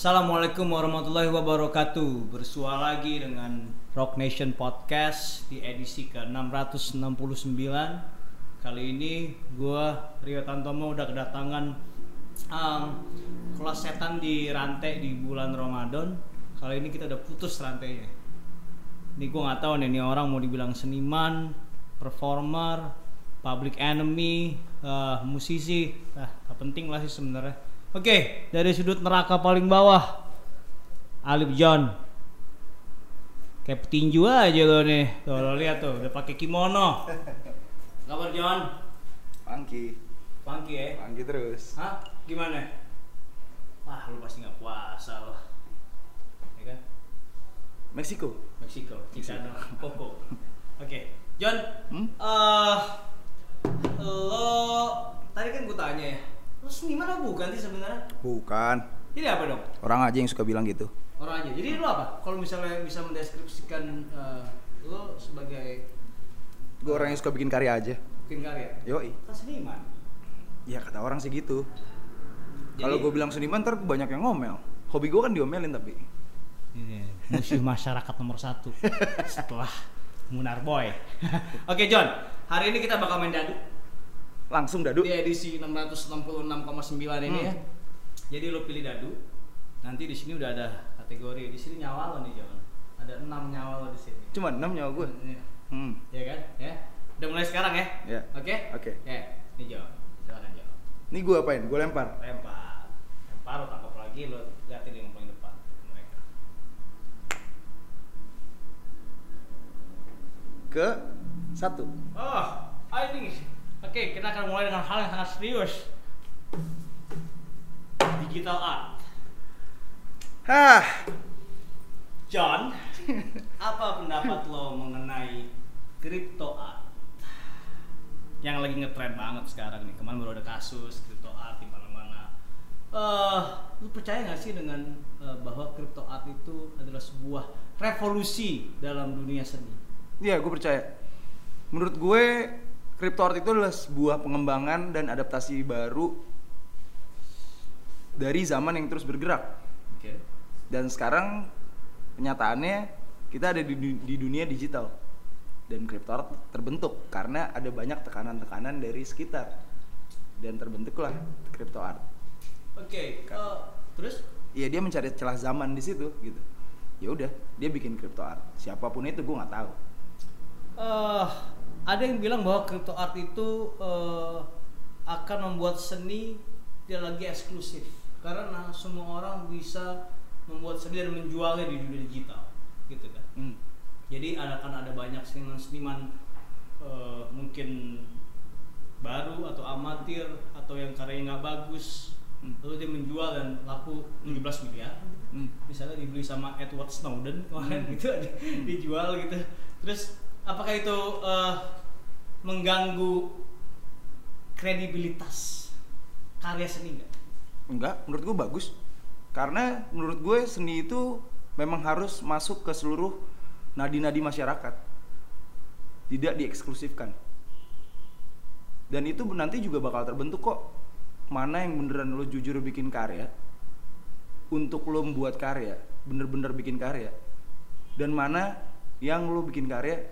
Assalamualaikum warahmatullahi wabarakatuh. Bersua lagi dengan Rock Nation Podcast di edisi ke-669. Kali ini gue Rio Tantomo udah kedatangan um, kelas setan di rantai di bulan Ramadan. Kali ini kita udah putus rantainya. Ini gue gak tahu nih, ini orang mau dibilang seniman, performer, public enemy, uh, musisi. Nah, penting lah sih sebenarnya Oke, dari sudut neraka paling bawah, Alif John. Kayak petinju aja lo nih. Tuh lo lihat tuh, udah pakai kimono. Kabar John? Funky, Funky ya? funky terus. Hah? Gimana? Wah, lu pasti nggak puasa lo. Ya kan? Meksiko. Meksiko, Chicano, Coco. Oke, John. Hmm? eh lo tadi kan gue tanya ya, lo seniman apa bukan sih sebenarnya? Bukan. Jadi apa dong? Orang aja yang suka bilang gitu. orang aja. Jadi lu apa? Kalau misalnya bisa mendeskripsikan uh, lu sebagai Gue orang yang suka bikin karya aja. bikin karya, Yoi. kan seniman. Ya kata orang sih gitu. Jadi- Kalau gue bilang seniman ntar banyak yang ngomel. Hobi gue kan diomelin tapi. Ini musuh masyarakat nomor satu setelah Munar Boy. Oke John, hari ini kita bakal main dadu Langsung dadu. di edisi 666,9 ini Hmm. ya. Jadi lu pilih dadu. Nanti di sini udah ada kategori. Di sini nyawa lo nih John. Ada enam nyawa lo di sini. Cuma 6 nyawa gue. Iya. Hmm. Ya kan? Ya. Udah mulai sekarang ya? Ya. Oke? Oke. Ya, ini John. Silakan John. Ini gue apain? Gue lempar. lempar lempar lo tangkap lagi lo liatin yang paling depan mereka Ke satu. oh ini oke kita akan mulai dengan hal yang sangat serius. Digital art. Hah. John apa pendapat lo mengenai crypto art? Yang lagi ngetrend banget sekarang nih. Kemarin baru ada kasus crypto art di mana-mana. Eh lu percaya nggak sih dengan eh, bahwa crypto art itu adalah sebuah revolusi dalam dunia seni? Iya, gue percaya. Menurut gue, crypto art itu adalah sebuah pengembangan dan adaptasi baru dari zaman yang terus bergerak. oke Dan sekarang kenyataannya kita ada di, di dunia digital dan crypto art terbentuk karena ada banyak tekanan-tekanan dari sekitar dan terbentuklah crypto art. Oke, eh, terus? Iya dia mencari celah zaman di situ gitu. Ya udah dia bikin crypto art. Siapa pun itu gue nggak tahu. eh ada yang bilang bahwa crypto art itu eh, akan membuat seni tidak lagi eksklusif karena semua orang bisa membuat seni dan menjualnya di dunia digital, gitu kan? Hmm. Jadi akan ada banyak seniman-seniman eh, mungkin baru atau amatir atau yang karyanya nggak bagus, Hmm. lalu dia menjual dan laku 17 miliar Hmm. misalnya dibeli sama Edward Snowden kemarin gitu di- dijual gitu terus apakah itu eh, mengganggu kredibilitas karya seni nggak? Enggak, menurut gue bagus. Karena menurut gue seni itu memang harus masuk ke seluruh nadi-nadi masyarakat. Tidak dieksklusifkan. Dan itu nanti juga bakal terbentuk kok. Mana yang beneran lo jujur bikin karya untuk lo membuat karya, bener-bener bikin karya. Dan mana yang lo bikin karya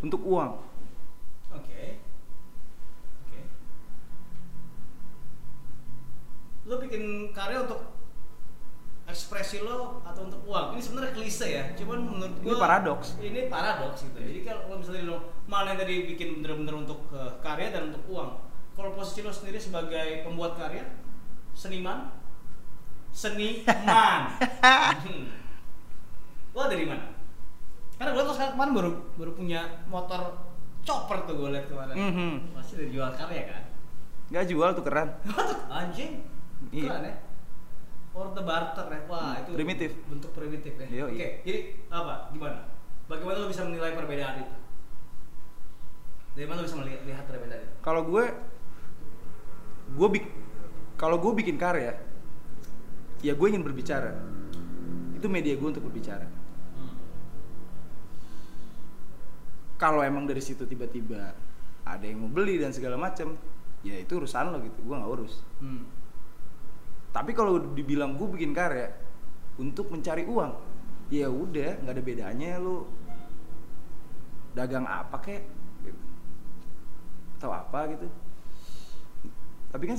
untuk uang. Oke. Oke. Lo bikin karya untuk ekspresi lo atau untuk uang? Ini sebenarnya klise ya, cuman menurut Ini gua paradoks. Ini paradoks gitu. Jadi kalau misalnya lo mana yang tadi bikin bener-bener untuk eh, karya dan untuk uang. Kalau posisi lo sendiri sebagai pembuat karya, seniman, seniman. Hmm. Lo dari mana? Karena gue tuh sekarang kemarin baru baru punya motor chopper tuh gue liat kemarin. Mhm. Pasti udah jual karya kan? Nggak jual tuh keren. Anjing. Iya. Keren ya. Order barter ya. Wah, Hmm, itu primitif. Bentuk primitif ya. Yoi. Oke, jadi apa? Gimana? Bagaimana lo bisa menilai perbedaan itu? Dari mana lo bisa melihat lihat perbedaan itu? kalau gue gue bik kalau gue bikin karya ya gue ingin berbicara itu media gue untuk berbicara kalau emang dari situ tiba-tiba ada yang mau beli dan segala macam ya itu urusan lo gitu gue nggak urus Hmm. tapi kalau dibilang gue bikin karya untuk mencari uang ya udah nggak ada bedanya lu dagang apa kek gitu. atau apa gitu tapi kan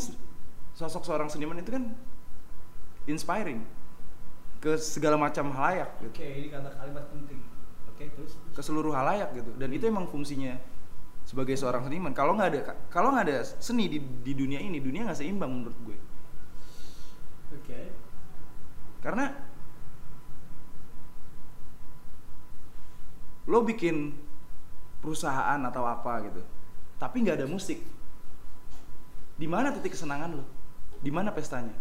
sosok seorang seniman itu kan inspiring ke segala macam halayak gitu Oke, ini kata kalimat penting. Oke, terus. ke seluruh halayak gitu dan itu emang fungsinya sebagai seorang seniman kalau nggak ada kalau nggak ada seni di, di dunia ini dunia nggak seimbang menurut gue Oke. karena lo bikin perusahaan atau apa gitu tapi nggak ada musik di mana titik kesenangan lo di mana pestanya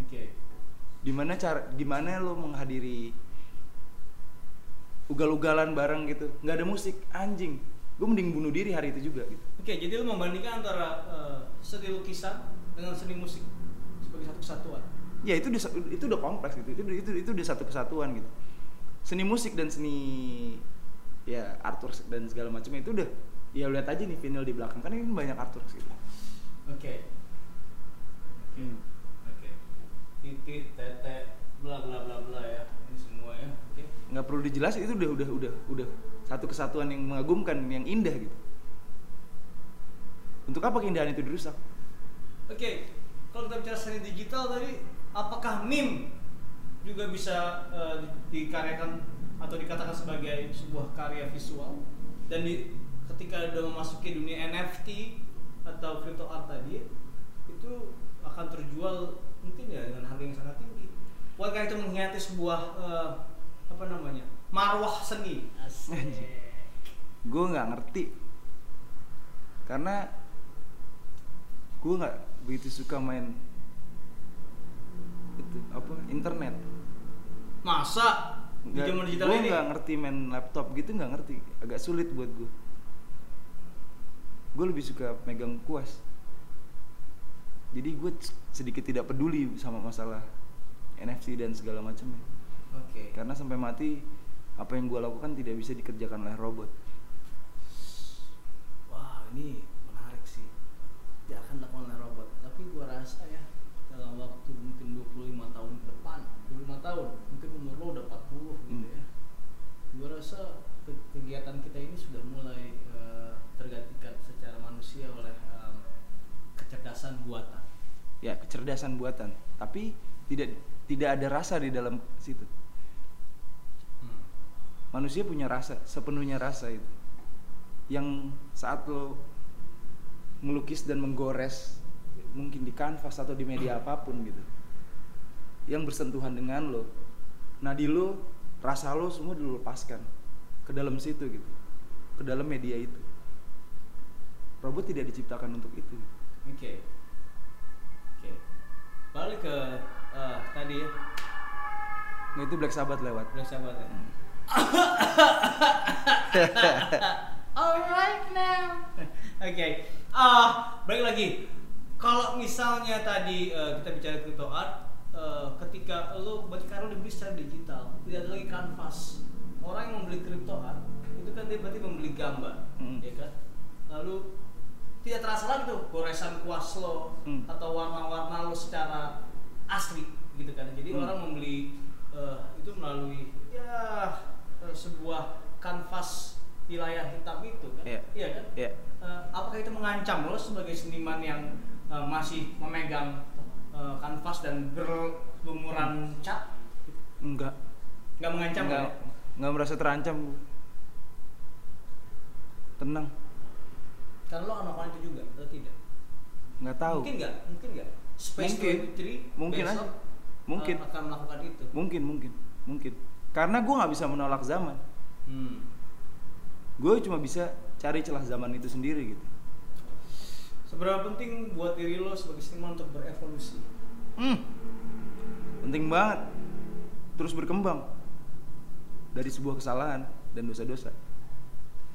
Oke. di mana cara di mana lo menghadiri ugal-ugalan bareng gitu nggak ada musik anjing gue mending bunuh diri hari itu juga gitu Oke, jadi lu membandingkan antara eh, seni lukisan dengan seni musik sebagai satu kesatuan. ya itu udah, itu udah kompleks gitu itu itu itu udah satu kesatuan gitu seni musik dan seni ya artwork dan segala macam itu udah ya lihat aja nih vinyl di belakang kan ini banyak artwork gitu Oke. Oke. Hmm. Oke. Titit, tete, bla bla bla bla ya. Ini semua ya. Oke. Nggak perlu dijelasin itu udah udah udah udah satu kesatuan yang mengagumkan yang indah gitu untuk apa keindahan itu dirusak Oke, kalau kita bicara seni digital tadi, apakah meme juga bisa di- dikaryakan atau dikatakan sebagai sebuah karya visual? Dan di, ketika udah memasuki dunia NFT atau crypto art tadi, itu akan terjual mungkin ya dengan harga yang sangat tinggi. Bukankah itu mengkhianati sebuah eh, apa namanya? Marwah seni? Gue nggak ngerti. Karena gue nggak begitu suka main itu apa internet. Masa? Di zaman digital gue ini? nggak ngerti main laptop gitu nggak ngerti. Agak sulit buat gue gue lebih suka megang kuas. Jadi gue sedikit tidak peduli sama masalah NFC dan segala macamnya Oke. karena sampai mati apa yang gue lakukan tidak bisa dikerjakan oleh robot. Wah ini menarik sih. Tidak akan dilakukan oleh robot. Tapi gua rasa ya Dalam waktu mungkin 25 tahun ke depan 25 tahun Mungkin umur lo udah 40 gitu Hmm. ya. Gua rasa ke- kegiatan kita ini sudah mulai eh, tergantikan secara manusia oleh em, kecerdasan buatan. Ya kecerdasan buatan. Tapi tidak tidak ada rasa di dalam situ. Manusia punya rasa sepenuhnya rasa itu. Yang saat lo melukis dan menggores mungkin di kanvas atau di media apa pun gitu yang bersentuhan dengan lo nadi lo rasa lo semua dilepaskan ke dalam situ gitu ke dalam media itu. Robot tidak diciptakan untuk itu. Oke. Oke. Balik ke eh, tadi ya nah, itu Black Sabbath lewat Udah sahabat ya Alright now. Oke. Ah, balik lagi. Kalau misalnya tadi eh, kita bicara crypto art, eh, ketika lo berarti karena udah beli secara digital, tidak ada lagi kanvas. Orang yang membeli crypto art itu kan dia berarti membeli gambar, Mm. ya kan? Lalu tidak terasa lagi tuh goresan kuas lo Mm. atau warna-warna lo secara asli gitu kan. Jadi Mm. orang membeli eh, itu melalui ya eh, sebuah kanvas wilayah hitam itu kan, Iya. iya kan? ya Eh, apakah itu mengancam lo sebagai seniman yang eh, masih memegang eh, kanvas dan berlumuran cat? enggak Nggak mengancam nggak ya? nggak merasa terancam tenang Karena lo melakukan itu juga atau tidak? nggak tahu Mungkin nggak? Mungkin nggak? Space Mungkin. 23 Mungkin besok, aja. Mungkin. eh, akan melakukan itu. mungkin mungkin mungkin karena gue nggak bisa menolak zaman Hmm. gue cuma bisa cari celah zaman itu sendiri gitu Seberapa penting buat diri lo sebagai seniman untuk berevolusi? hmm. penting banget terus berkembang dari sebuah kesalahan dan dosa-dosa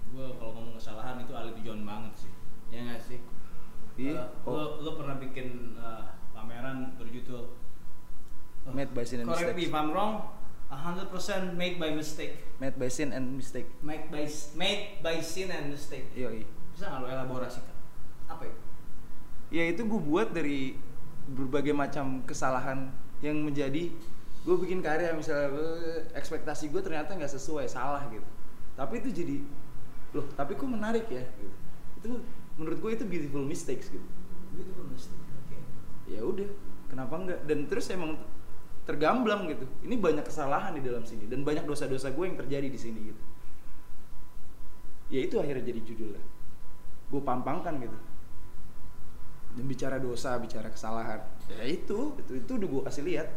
Gue kalau ngomong kesalahan itu ahli tujuan banget sih. Ya nggak sih? Iya. Eh, lo, lo pernah bikin eh, berjudul eh, Made by Sin and Correct me if I'm wrong. 100% made by mistake. made by sin and mistake Made by made by sin and mistake. Yoi. Bisa nggak lo elaborasikan? Apa itu? ya itu gue buat dari berbagai macam kesalahan yang menjadi gue bikin karya misalnya ekspektasi gue ternyata nggak sesuai salah gitu tapi itu jadi loh tapi kok menarik ya gitu. itu menurut gue itu beautiful mistakes gitu Beautiful mistake. Ya udah kenapa enggak? Dan terus emang tergamblang gitu. Ini banyak kesalahan di dalam sini dan banyak dosa-dosa gue yang terjadi di sini gitu. Ya itu akhirnya jadi judulnya gue pampangkan gitu. Dan bicara dosa bicara kesalahan ya itu itu itu udah gue kasih lihat.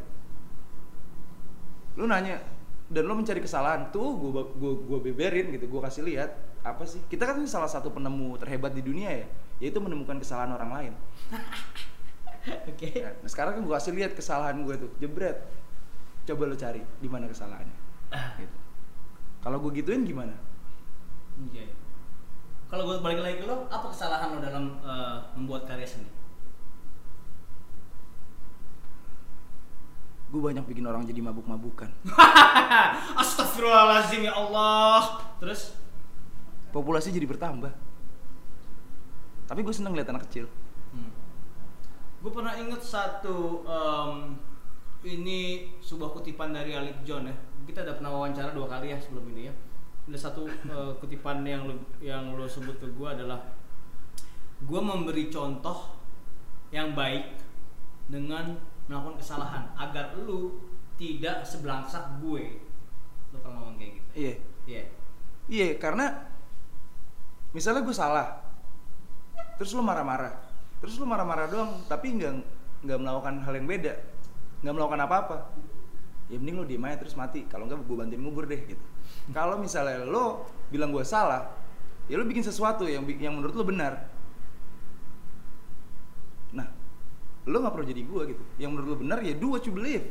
Lu nanya dan lo mencari kesalahan tuh gue gue gue beberin gitu gue kasih lihat apa sih? Kita kan salah satu penemu terhebat di dunia ya yaitu menemukan kesalahan orang lain Oke. Ya, Nah, sekarang kan gue kasih lihat kesalahan gue tuh, jebret. Coba lo cari di mana kesalahannya. Gitu. Kalau gue gituin gimana? Iya. Kalau gue balik lagi ke lo, apa kesalahan lo dalam eh, membuat karya seni? Gue banyak bikin orang jadi mabuk-mabukan. Astagfirullahaladzim ya Allah. Terus? Populasi jadi bertambah. Tapi gue seneng lihat anak kecil. Gue pernah inget satu em, ini sebuah kutipan dari Alip John ya. Kita ada pernah wawancara dua kali ya sebelum ini ya. Ada satu eh, kutipan yang lo, yang lo sebut ke gue adalah gue memberi contoh yang baik dengan melakukan kesalahan agar lu tidak sebelangsak gue. Lo pernah ngomong kayak gitu? Iya. Iya. Iya, karena misalnya gue salah, terus lo marah-marah, terus lo marah-marah doang, tapi nggak nggak melakukan hal yang beda, nggak melakukan apa-apa. Ya mending lo diem aja terus mati. Kalau nggak gue bantuin ngubur deh gitu. Kalau misalnya lo bilang gue salah, ya lo bikin sesuatu yang yang menurut lo benar. Nah, lo nggak perlu jadi gue gitu. Yang menurut lo benar ya do what you believe.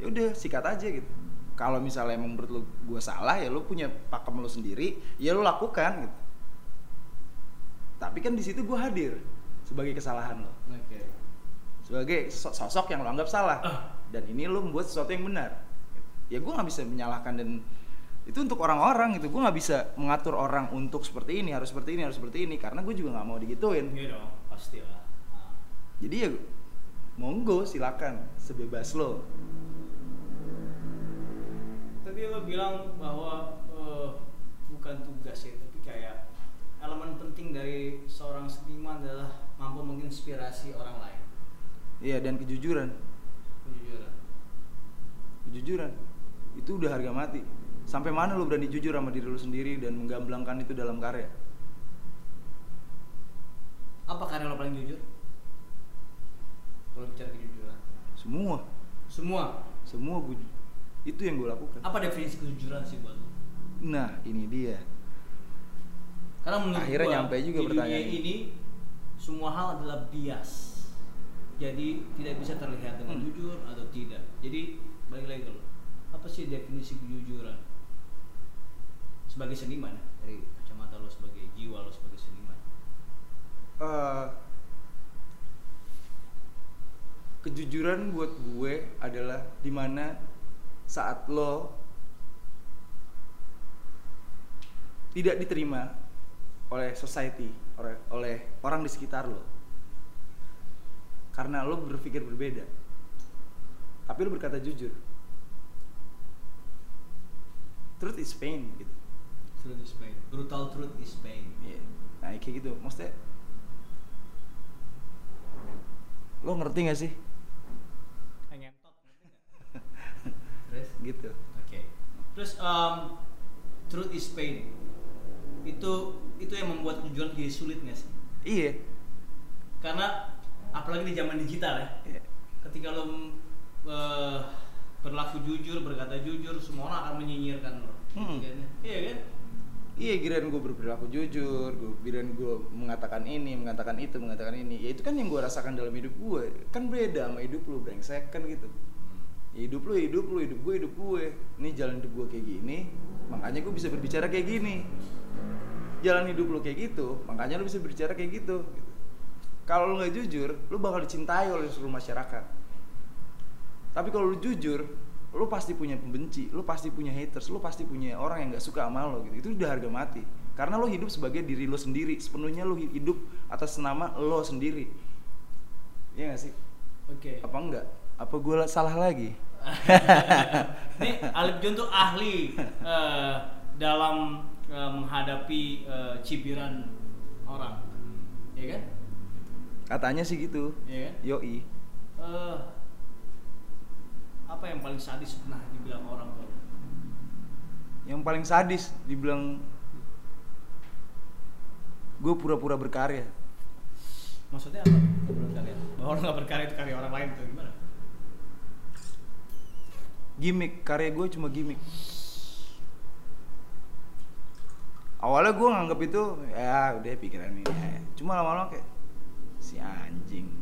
Ya udah sikat aja gitu. Kalau misalnya emang menurut lo gue salah ya lo punya pakem lo sendiri, ya lo lakukan gitu. Tapi kan di situ gue hadir sebagai kesalahan lo, Oke. sebagai so- sosok yang lo anggap salah. Ah. Dan ini lo membuat sesuatu yang benar. Ya gue nggak bisa menyalahkan dan itu untuk orang-orang gitu. Gue nggak bisa mengatur orang untuk seperti ini, harus seperti ini, harus seperti ini. Karena gue juga nggak mau digituin. Iya dong, pasti lah. Ah. Jadi ya monggo silakan sebebas lo. Tadi lo bilang bahwa eh, bukan tugas ya, elemen penting dari seorang seniman adalah mampu menginspirasi orang lain. Iya dan kejujuran, Kejujuran. kejujuran itu udah harga mati. Sampai mana lo berani jujur sama diri lo sendiri dan menggamblangkan itu dalam karya? Apa karya lo paling jujur? Kalau bicara kejujuran. Semua, Semua. semua gue itu yang gue lakukan. Apa definisi kejujuran sih buat lo? Nah ini dia. Karena menurut Akhirnya gua, nyampe juga di dunia pertanyaannya. ini semua hal adalah bias. Jadi tidak bisa terlihat dengan Hmm. jujur atau tidak. Jadi balik lagi ke lo. Apa sih definisi kejujuran? Sebagai seniman dari kacamata lo sebagai jiwa lo sebagai seniman. Eh, kejujuran buat gue adalah di mana saat lo tidak diterima oleh society oleh oleh orang di sekitar lo karena lo berpikir berbeda tapi lo berkata jujur truth is pain gitu Truth is pain. Brutal truth is pain. Iya. Nah kayak gitu, maksudnya Lo ngerti gak sih? Ngentot? Terus? Gitu Oke. Terus um, truth is pain. Itu itu yang membuat kejujuran jadi sulit nggak sih? Iya Karena apalagi di zaman digital ya. Iya. Ketika lo eh, berlaku jujur, berkata jujur, semua orang akan menyinyirkan lo. Hmm. Iya kan? Iya kan? Iya gue berperilaku jujur, gue kirain gue mengatakan ini, mengatakan itu, mengatakan ini Ya itu kan yang gue rasakan dalam hidup gue Kan beda sama hidup lu, brengsek kan gitu Ya, hidup lu, hidup lu, hidup gue, hidup gue Ini jalan hidup gue kayak gini, makanya gue bisa berbicara kayak gini Jalan hidup lu kayak gitu, makanya lu bisa berbicara kayak gitu, gitu. Kalau lu nggak jujur, lu bakal dicintai oleh seluruh masyarakat Tapi kalau lu jujur, lu pasti punya pembenci, lu pasti punya haters, lu pasti punya orang yang nggak suka sama lo gitu. Itu udah harga mati. Karena lo hidup sebagai diri lo sendiri, sepenuhnya lo hidup atas nama lo sendiri. Iya gak sih? Oke. Apa enggak? Apa gue salah lagi? Ini Alip John tuh ahli eh, dalam eh, menghadapi eh, cibiran orang, ya kan? Katanya sih gitu. Ya kan? Yoi. Eh, apa yang paling sadis pernah dibilang orang tuh? Yang paling sadis dibilang gue pura-pura berkarya. Maksudnya apa? Berkarya. Bahwa lo nggak berkarya itu karya orang lain tuh gimana? Gimik, karya gue cuma gimik. Awalnya gue nganggep itu ya udah pikiran ini. aja. Cuma lama-lama kayak si anjing.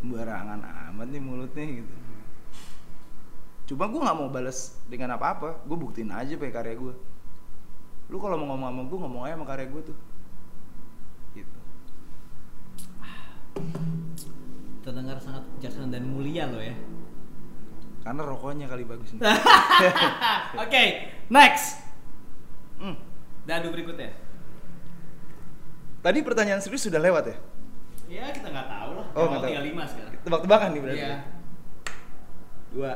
Sembarangan amat nih mulutnya gitu. Cuma gue nggak mau balas dengan apa-apa. Gue buktiin aja pakai karya gue. Lu kalau mau ngomong sama gue ngomong aja sama karya gue tuh. Gitu. Terdengar sangat bijaksana dan mulia lo ya. Karena rokoknya kali bagus nih. Oke, next. Hmm. Dadu berikutnya. Tadi pertanyaan serius sudah lewat ya? Ya kita nggak tahu lah. Oh, nggak tahu. 35 sekarang. Tebak-tebakan nih berarti. Iya. Dua.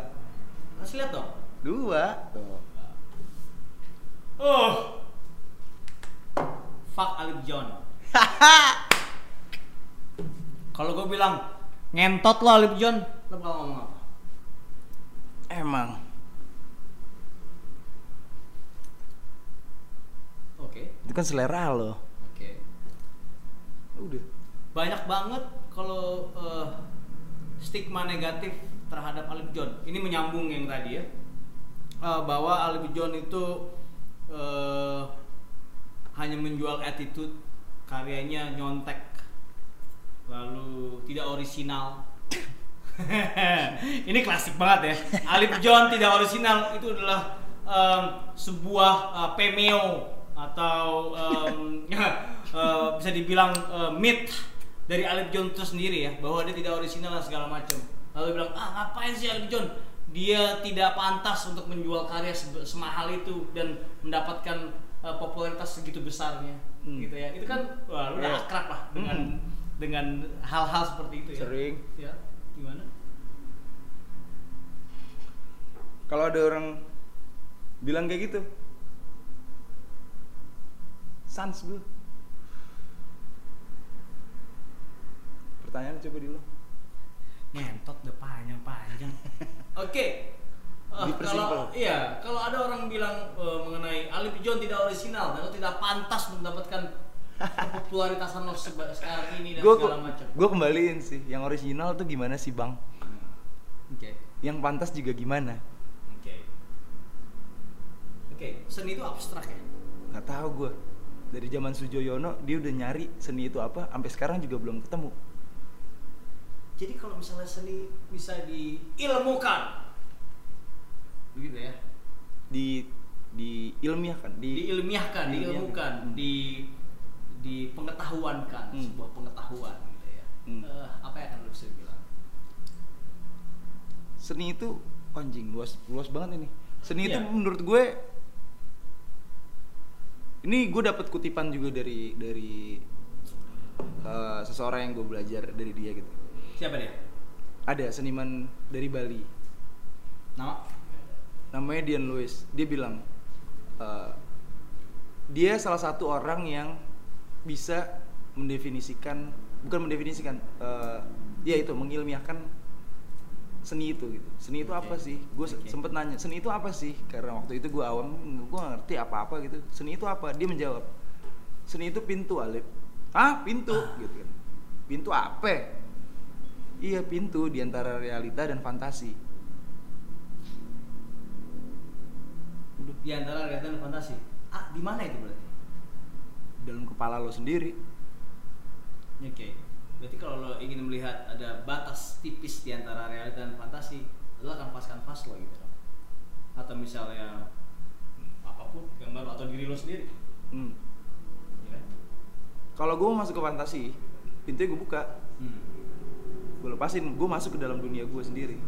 Harus lihat dong. Dua. Tuh. Oh. Fuck Alip John. Kalau gue bilang ngentot lo Alip John, lo bakal ngomong apa? Emang. Oke. Itu kan selera lo. Oke. Udah. Banyak banget kalau eh, stigma negatif terhadap Alip John. Ini menyambung yang tadi ya. Eh, bahwa Alip John itu eh, hanya menjual attitude, karyanya nyontek, lalu tidak orisinal. Ini klasik banget ya. Alip John tidak orisinal itu adalah em, sebuah eh, pemeo atau em, eh, bisa dibilang eh, myth dari Alip John itu sendiri ya bahwa dia tidak orisinal dan segala macam. Lalu bilang ah ngapain sih Alip John? Dia tidak pantas untuk menjual karya se- semahal itu dan mendapatkan eh, popularitas segitu besarnya, Hmm. gitu ya. Itu kan wah, lu udah Iya. akrab lah dengan Hmm. dengan hal-hal seperti itu ya. Sering. Ya, gimana? Kalau ada orang bilang kayak gitu. Sans gue. Pertanyaan coba diulang. ngentot udah panjang-panjang. Oke. Eh, Dipersimpel. kalau iya, kalau ada orang bilang eh, mengenai Alip John tidak orisinal dan tidak pantas mendapatkan popularitas lo sekarang ini dan Gue segala macam. gue kembaliin sih. Yang original tuh gimana sih bang? Oke. Yang pantas juga gimana? Oke. Oke, seni itu abstrak ya. Nggak tahu gue. Dari zaman Sujoyono dia udah nyari seni itu apa. Sampai sekarang juga belum ketemu. Jadi kalau misalnya seni bisa diilmukan, begitu ya, Di di ilmiahkan. Di, diilmiahkan, Diilmiahkan. diilmukan, Hmm. di dipengetahuankan Hmm. sebuah pengetahuan gitu ya. Hmm. Eh, apa yang akan lu bisa bilang? seni itu anjing luas luas banget ini. Seni itu Iya. menurut gue ini gue dapat kutipan juga dari dari eh, seseorang yang gue belajar dari dia gitu. Siapa dia? Ada seniman dari Bali, Nama? namanya Dian Lewis. Dia bilang eh, dia salah satu orang yang bisa mendefinisikan, bukan mendefinisikan, eh, ya itu mengilmiahkan seni itu gitu. Seni itu apa sih? Gue Oke. sempet nanya seni itu apa sih? Karena waktu itu gue awam, gue ngerti apa-apa gitu. Seni itu apa? Dia menjawab, seni itu pintu Alip. Ah pintu gitu kan. Pintu apa? Iya pintu di antara realita dan fantasi. Udah Di antara realita dan fantasi. Ah, di mana itu berarti? dalam kepala lo sendiri. Oke. Berarti kalau lo ingin melihat ada batas tipis di antara realita dan fantasi, lo akan kanvas-kanvas lo gitu. Atau misalnya apa pun gambar atau diri lo sendiri. Hmm. Ya kan? Kalau gue masuk ke fantasi, pintunya gue buka, Hmm. gue lepasin, gue masuk ke dalam dunia gue sendiri.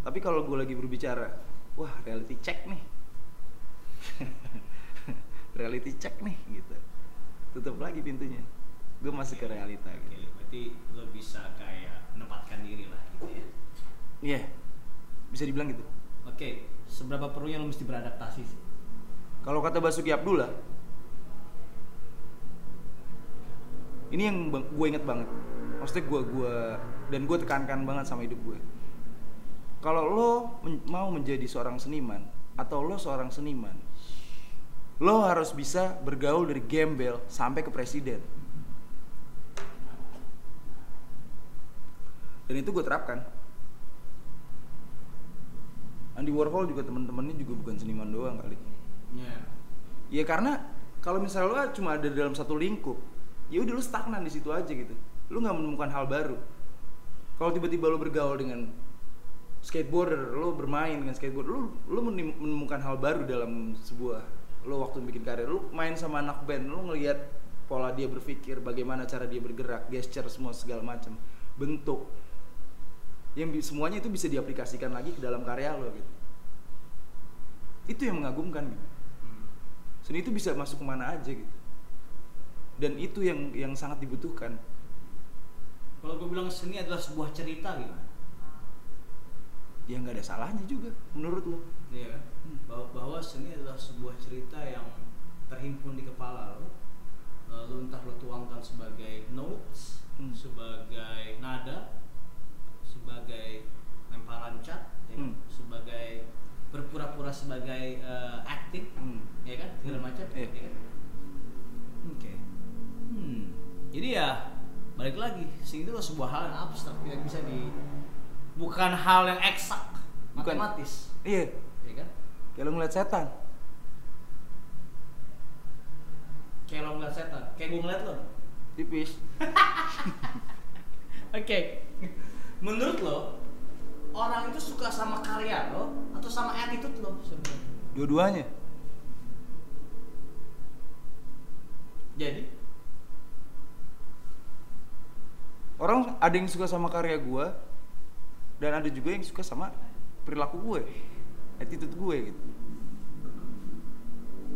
Tapi kalau gue lagi berbicara, wah reality check nih, reality check nih gitu, tutup lagi pintunya. Gue masuk ke realita gitu. Berarti lo bisa kayak menempatkan diri lah gitu ya. iya. Bisa dibilang gitu. Oke, seberapa perlunya lo mesti beradaptasi sih? kalau kata Basuki Abdullah ini yang gue inget banget. Maksudnya gue gua dan gue tekankan banget sama hidup gue kalau lo men- mau menjadi seorang seniman atau lo seorang seniman lo harus bisa bergaul dari gembel sampai ke presiden dan itu gue terapkan Andy Warhol juga teman-temannya juga bukan seniman doang kali Iya. Ya karena kalau misalnya lo cuma ada dalam satu lingkup, ya udah lo stagnan di situ aja gitu. Lo nggak menemukan hal baru. Kalau tiba-tiba lo bergaul dengan skateboarder, lo bermain dengan skateboard, lo lo menemukan hal baru dalam sebuah lo waktu bikin karir. Lo main sama anak band, lo ngelihat pola dia berpikir, bagaimana cara dia bergerak, gesture semua segala macam, bentuk. Yang semuanya itu bisa diaplikasikan lagi ke dalam karya lo gitu. Itu yang mengagumkan gitu Hmm. seni itu bisa masuk ke mana aja gitu dan itu yang yang sangat dibutuhkan Kalau gue bilang seni adalah sebuah cerita gimana? ya nggak ada salahnya juga menurut lo Iya kan? Bahwa, bahwa seni adalah sebuah cerita yang terhimpun di kepala lo Lalu entah lo tuangkan sebagai notes, Hmm. sebagai nada, sebagai lemparan cat, ya kan? Hmm. sebagai berpura-pura sebagai eh, acting, Hmm. ya kan? Segala Hmm. macam, Iya. ya kan? Oke. Hmm. Jadi ya balik lagi, seni itu sebuah hal yang abstrak, tidak bisa di bukan hal yang eksak, Bukan. matematis, iya ya kan? kayak lo ngeliat setan Kayak lo ngeliat setan, kayak gue ngeliat lo. tipis Oke. Menurut lo, orang itu suka sama karya lo atau sama attitude lo sebenarnya? dua-duanya. Jadi, orang ada yang suka sama karya gue dan ada juga yang suka sama perilaku gue attitude gue gitu.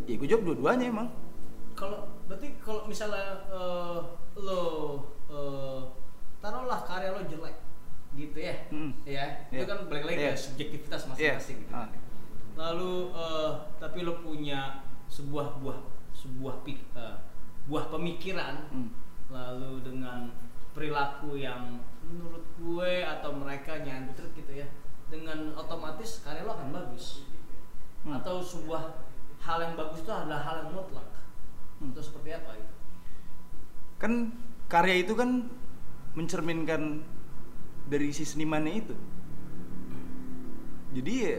Ya gue jawab dua-duanya emang. Kalau berarti kalau misalnya eh, lo eh, taruhlah karya lo jelek gitu ya, Mm. ya itu Iya. kan balik lagi Iya. ke subjektivitas masing-masing. Iya. gitu. Ah. Lalu eh, tapi lo punya sebuah buah sebuah pik, eh, buah pemikiran Hmm. lalu dengan perilaku yang menurut gue atau mereka nyantret gitu ya dengan otomatis karya lo akan bagus Hmm. atau sebuah hal yang bagus itu adalah hal yang mutlak Hmm. atau seperti apa gitu kan karya itu kan mencerminkan dari si senimannya itu. Jadi ya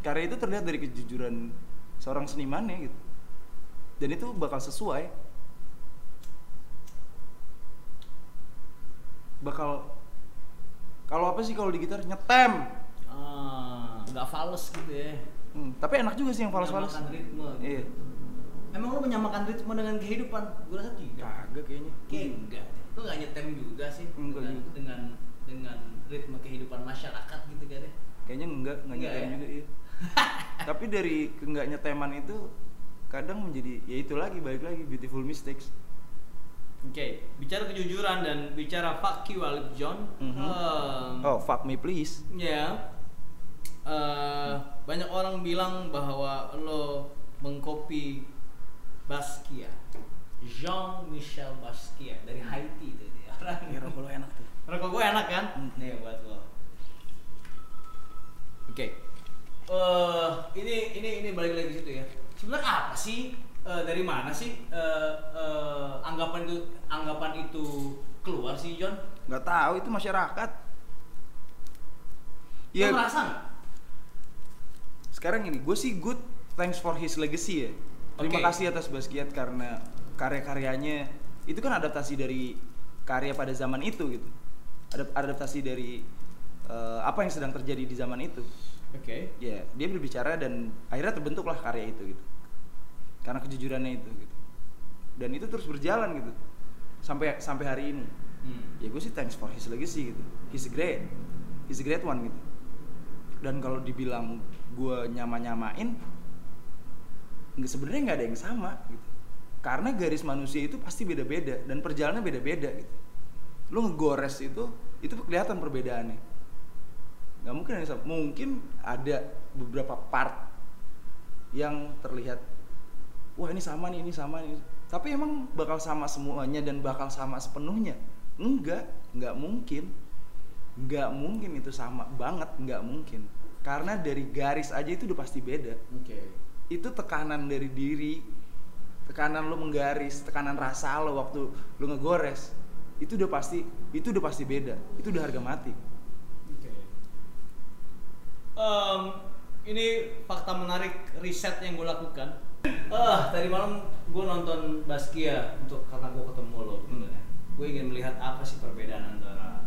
karya itu terlihat dari kejujuran seorang senimannya gitu. Dan itu bakal sesuai. Bakal kalau apa sih kalau di gitar? Nyetem ah nggak fals gitu ya. Hmm, tapi enak juga sih yang fals-fals. Menyamakan ritme gitu. iya. Emang lo menyamakan ritme dengan kehidupan? Gue rasa tidak. Kagak kayaknya. Kayak enggak lo nggak nyetem juga sih Enggak dengan, juga. dengan dengan ritme kehidupan masyarakat gitu kan ya kayaknya enggak enggak Enggak nyetem ya? juga iya tapi dari enggak nyeteman itu kadang menjadi ya itu lagi balik lagi beautiful mistakes Oke, bicara kejujuran dan bicara fuck you Alip John. Mhm. em, oh fuck me please Ya, eh, banyak orang bilang bahwa lo mengcopy Basquiat, Jean Michel Basquiat dari Haiti itu dia orang. ya enak tuh Rokok gue enak kan? Hmm. Nih buat lo. Oke. Eh, ini ini ini balik lagi ke situ ya. Sebenarnya apa sih eh, dari mana sih eh, eh, anggapan itu anggapan itu keluar sih John? nggak tahu itu masyarakat Lo ya merasa nggak? sekarang ini gue sih good thanks for his legacy ya terima kasih atas Basquiat karena karya-karyanya itu kan adaptasi dari karya pada zaman itu gitu adaptasi dari eh, apa yang sedang terjadi di zaman itu. Oke. ya dia berbicara dan akhirnya terbentuklah karya itu gitu. Karena kejujurannya itu gitu. Dan itu terus berjalan gitu. Sampai sampai hari ini. Hmm. ya gue sih thanks for his legacy gitu. He's great. He's a great one gitu. Dan kalau dibilang gue nyama nyamain nggak sebenarnya nggak ada yang sama gitu. Karena garis manusia itu pasti beda-beda dan perjalanannya beda-beda gitu lu ngegores itu itu kelihatan perbedaannya. Nggak mungkin ada mungkin ada beberapa part yang terlihat wah ini sama nih ini sama nih. Tapi emang bakal sama semuanya dan bakal sama sepenuhnya? Enggak. Nggak mungkin. Nggak mungkin itu sama banget nggak mungkin. Karena dari garis aja itu udah pasti beda. Oke. itu tekanan dari diri tekanan lo menggaris tekanan rasa lo waktu lo ngegores itu udah pasti itu udah pasti beda itu udah harga mati Oke. Em, ini fakta menarik riset yang gue lakukan. Ah, tadi malam gue nonton Baskia untuk karena gue ketemu lo. Gue ingin melihat apa sih perbedaan antara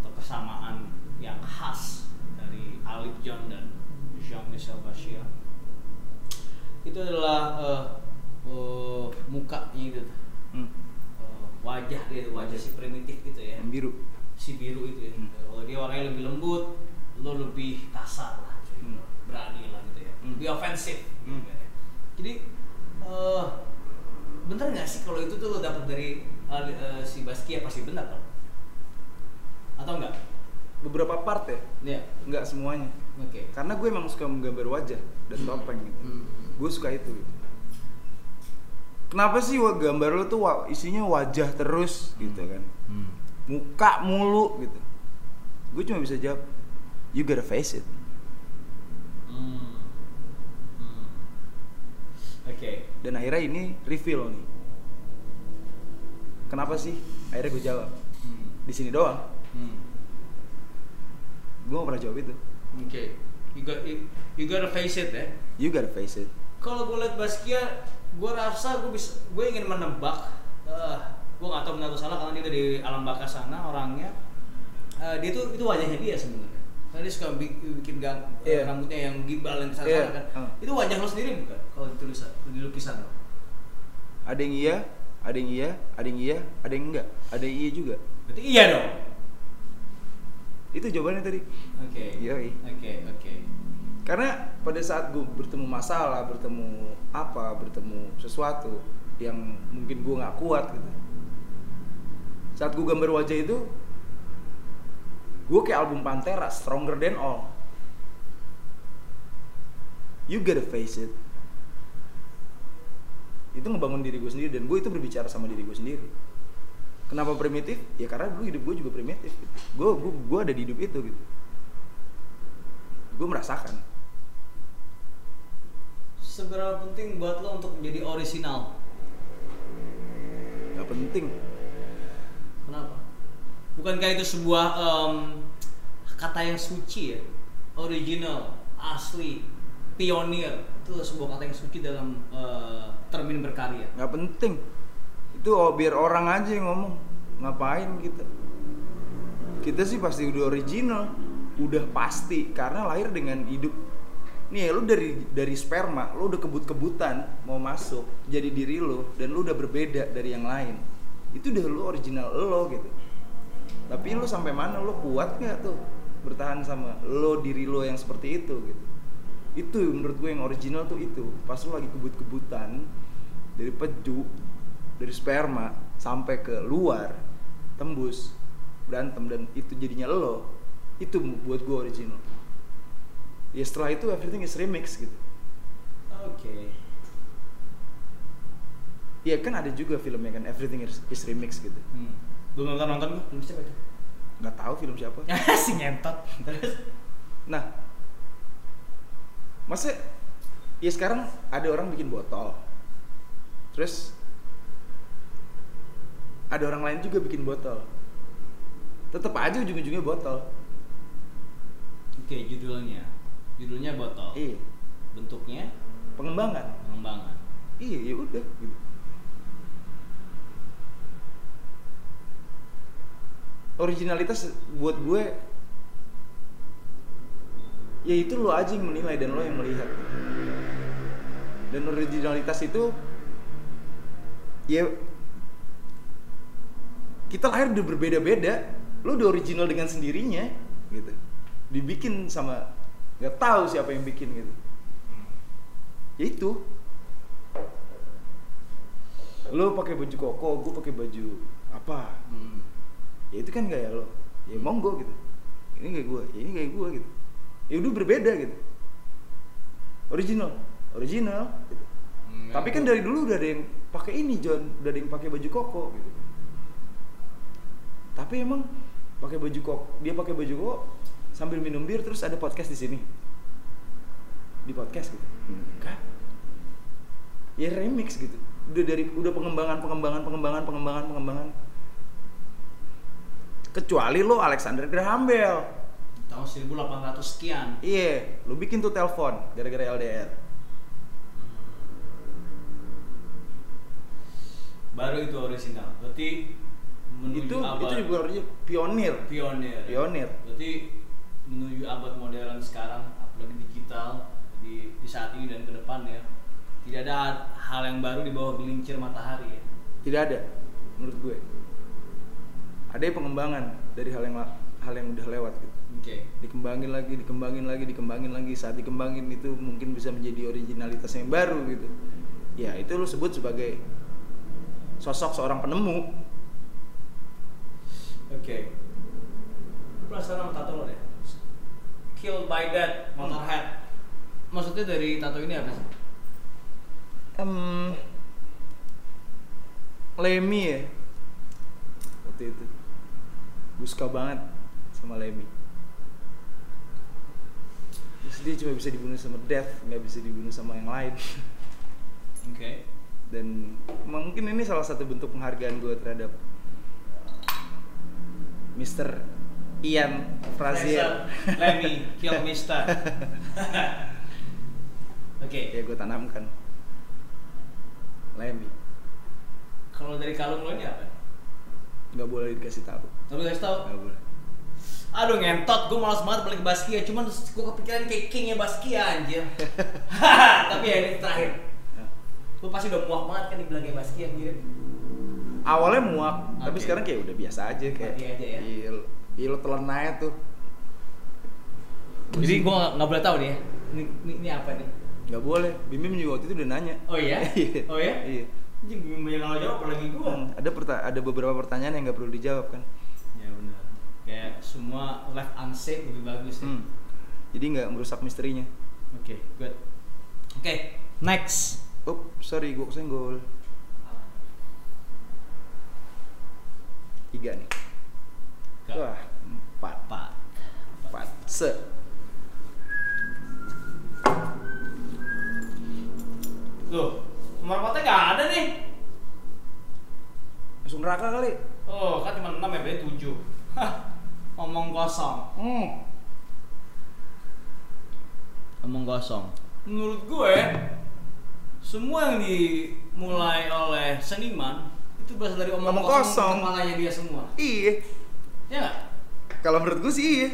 atau kesamaan yang khas dari Alip John dan Jean-Michel Basquiat. Itu adalah eh, eh, mukanya itu, hmm. Wajah dia, wajah si primitif gitu ya yang biru si biru itu ya. Hmm. Kalau dia warnanya lebih lembut, lo lebih kasar lah, cuy. Hmm. berani lah gitu ya, Hmm. lebih ofensif. Hmm. gitu ya. Jadi, eh bener nggak sih kalau itu tuh lo dapat dari Ali- eh, si Baskia pasti benar dong? Atau enggak? beberapa part ya Iya. nggak semuanya Oke. karena gue emang suka menggambar wajah dan topeng gitu Hmm. gue suka itu gitu. Kenapa sih gambar lo tuh isinya wajah terus gitu kan Hmm. muka mulu gitu gue cuma bisa jawab you gotta face it Hmm. Hmm. Oke. dan akhirnya ini reveal nih kenapa sih akhirnya gue jawab Hmm. di sini doang Hmm. gue gak pernah jawab itu Oke. You got you, you gotta face it ya. you gotta face it kalau gue liat Baskia gue rasa gue bisa gue ingin menebak eh gue nggak tahu benar atau salah karena dia dari alam baka sana orangnya. Eh, dia tuh itu wajahnya dia sebenarnya. Karena dia suka bi- bikin gang eh, Iya. rambutnya yang gimbal yang ke sana Iya, kan. Uh. itu wajah lo sendiri bukan? Kalau di tulisan di lukisan lo? Ada yang iya ada yang iya ada yang iya ada yang enggak ada yang iya juga. Berarti iya dong? Itu jawabannya tadi. Oke. Yoi. oke oke karena pada saat gue bertemu masalah bertemu apa bertemu sesuatu yang mungkin gue nggak kuat gitu. Saat gue gambar wajah itu gue kayak album Pantera stronger than all. You gotta face it. Itu ngebangun diri gue sendiri dan gue itu berbicara sama diri gue sendiri. Kenapa primitif? Ya karena dulu hidup gue juga primitif gitu. gue gue gue ada di hidup itu gitu. Gue merasakan seberapa penting buat lo untuk menjadi orisinal nggak penting Kenapa? Bukankah itu sebuah em, kata yang suci ya? Original, asli, pionir. Itu sebuah kata yang suci dalam eh, termin berkarya. nggak penting itu oh, biar orang aja yang ngomong ngapain kita kita sih pasti udah original udah pasti karena lahir dengan hidup nih lu dari dari sperma lu udah kebut-kebutan mau masuk jadi diri lu dan lu udah berbeda dari yang lain. Itu udah lu original lo gitu. Tapi lu sampai mana lu kuat nggak tuh bertahan sama lo diri lo yang seperti itu gitu? Itu menurut gue yang original tuh itu. Pas lu lagi kebut-kebutan dari peju dari sperma sampai ke luar tembus berantem dan itu jadinya lo. Itu buat gue original ya setelah itu everything is remix gitu Oke. ya kan ada juga filmnya kan everything is, is remix gitu Hmm. Belum nonton nonton gue? Belum siapa itu? nggak tahu film siapa si ngentot. Terus? nah masa ya sekarang ada orang bikin botol terus ada orang lain juga bikin botol tetap aja ujung-ujungnya botol Oke, judulnya. Judulnya botol. iya Bentuknya pengembangan pengembangan. iya ya udah gitu. originalitas buat gue ya itu lo aja yang menilai dan lo yang melihat dan originalitas itu ya kita lahir udah berbeda-beda lo udah original dengan sendirinya gitu dibikin sama nggak tahu siapa yang bikin gitu. Ya itu. Lo pakai baju koko gue pakai baju apa? Hmm. ya itu kan gaya lo? Ya monggo gitu. Ini kayak gue ya ini kayak gue gitu. Ya udah berbeda gitu. Original original gitu. Hmm, tapi kan dari dulu udah ada yang pakai ini John. Udah ada yang pakai baju koko gitu. Tapi emang pakai baju kok dia pakai baju kok sambil minum bir terus ada podcast di sini. Di podcast gitu. Enggak. Ya remix gitu. Udah dari udah pengembangan pengembangan pengembangan pengembangan pengembangan. Kecuali lo Alexander Graham Bell tahun 1800 sekian. iya lo bikin tuh telepon gara-gara LDR Baru itu original. Berarti menuju itu abad itu juga pionir. Pionir. Pionir. Berarti menuju abad modern sekarang, apalagi digital di, di saat ini dan ke depan ya. Tidak ada hal yang baru di bawah gelincir matahari ya. tidak ada menurut gue ada pengembangan dari hal yang hal yang udah lewat gitu Oke. dikembangin lagi dikembangin lagi dikembangin lagi saat dikembangin itu mungkin bisa menjadi originalitas yang baru gitu ya itu lo sebut sebagai sosok seorang penemu Oke. Penasaran sama tato lo deh. Killed by that Motorhead. Maksudnya dari tato ini apa sih? Em, Lemmy ya waktu itu gue suka banget sama Lemmy terus dia cuma bisa dibunuh sama Death nggak bisa dibunuh sama yang lain Oke. dan mungkin ini salah satu bentuk penghargaan gue terhadap Mr. Ian Frazier Lemmy, kill Mister. Oke. ya gue tanamkan Lemmy Kalau dari kalung lo ini apa? nggak boleh dikasih tahu Tapi guys tau, nggak boleh aduh ngentot, gue malas banget balik ke Baskia, cuman gue kepikiran kayak kingnya Baskia anjir. Tapi ya ini terakhir, Ya. lu pasti udah muak banget kan dibilang kayak Baskia anjir. awalnya muak tapi Oke. sekarang kayak udah biasa aja kayak Mati aja ya. iya iya lo telan aja tuh Jadi gue nggak boleh tahu nih ya, ini, ini, ini apa nih? nggak boleh Bim Bim juga waktu itu udah nanya Oh iya? Iya. Oh iya? iya Anjing banyak yang nggak jawab apalagi gue. Hmm, ada perta- ada beberapa pertanyaan yang nggak perlu dijawab kan Ya benar. Kayak semua left unsaid lebih bagus ya. Hmm. jadi nggak merusak misterinya Oke, good. Oke, next. oh sorry gue kesenggol tiga nih Gak. Wah empat Pak. empat se Loh, nomor empatnya nggak ada nih. langsung neraka kali Oh, kan cuma 6 ya, berarti 7. Hah, omong kosong. hmm. Omong kosong. Menurut gue, semua yang dimulai oleh seniman itu berasal dari omong, Omong kosong, kosong. kepalanya dia semua. iya Ya nggak? kalau menurut gue sih iya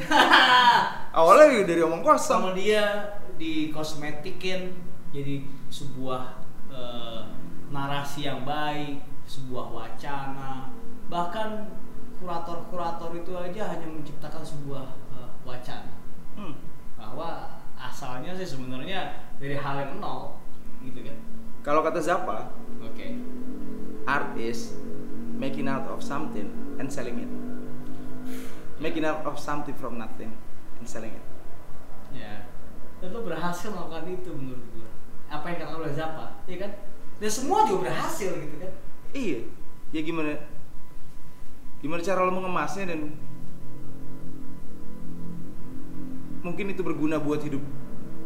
awalnya juga dari omong kosong sama dia dikosmetikin jadi sebuah eh, narasi yang baik, sebuah wacana. Bahkan kurator-kurator itu aja hanya menciptakan sebuah eh, wacana Hmm. bahwa asalnya sih sebenarnya dari hal yang nol gitu kan. Kalau kata Zappa, Oke. art is making out of something and selling it. Making out of something from nothing and selling it. Ya. Dan lo berhasil melakukan itu menurut gue. Apa yang kata oleh Zappa, iya kan? Dan semua juga berhasil gitu kan. Iya. Ya gimana? Gimana cara lo mengemasnya dan mungkin itu berguna buat hidup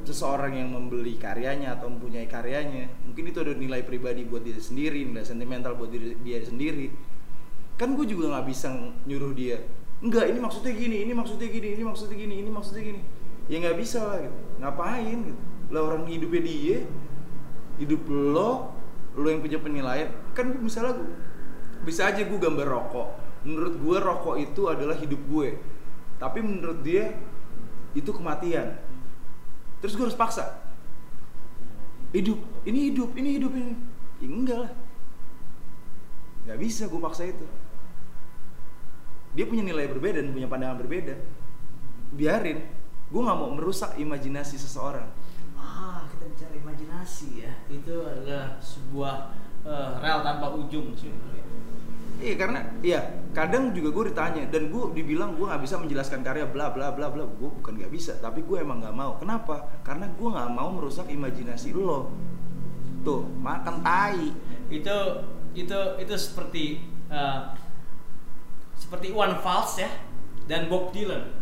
seseorang yang membeli karyanya atau mempunyai karyanya. Mungkin itu ada nilai pribadi buat dia sendiri, nilai sentimental buat diri dia sendiri. Kan gue juga nggak bisa nyuruh dia. Enggak, ini maksudnya gini, ini maksudnya gini, ini maksudnya gini, ini maksudnya gini. Ya nggak bisa lah gitu. Ngapain gitu? Lah orang hidupnya dia, hidup lo, lo yang punya penilaian. Kan misalnya gue, bisa aja gue gambar rokok. Menurut gue rokok itu adalah hidup gue. Tapi menurut dia itu kematian. Terus gue harus paksa. Hidup, ini hidup, ini hidup ini. Ya, enggak lah. Gak bisa gue paksa itu. Dia punya nilai berbeda dan punya pandangan berbeda. Biarin. Gue nggak mau merusak imajinasi seseorang. Ah, kita bicara imajinasi ya. Itu adalah sebuah eh, rel tanpa ujung sih. Iya karena iya kadang juga gue ditanya dan gue dibilang gue nggak bisa menjelaskan karya bla bla bla bla gue bukan nggak bisa tapi gue emang nggak mau kenapa karena gue nggak mau merusak imajinasi lo tuh makan tai Itu itu itu seperti eh, seperti Iwan Fals ya dan Bob Dylan.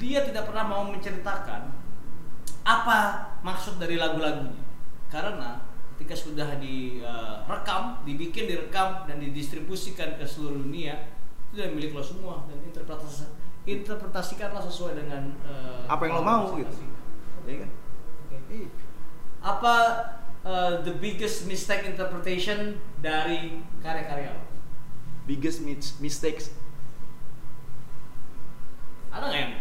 Dia tidak pernah mau menceritakan apa maksud dari lagu-lagunya. Karena ketika sudah direkam, dibikin, direkam dan didistribusikan ke seluruh dunia, itu udah milik lo semua dan interpretasi interpretasikanlah sesuai dengan eh, Apa yang lo mau, gitu. ya kan Oke. Apa uh, the biggest mistake interpretation dari karya-karya lo? biggest mis- mistakes Ada nggak yang?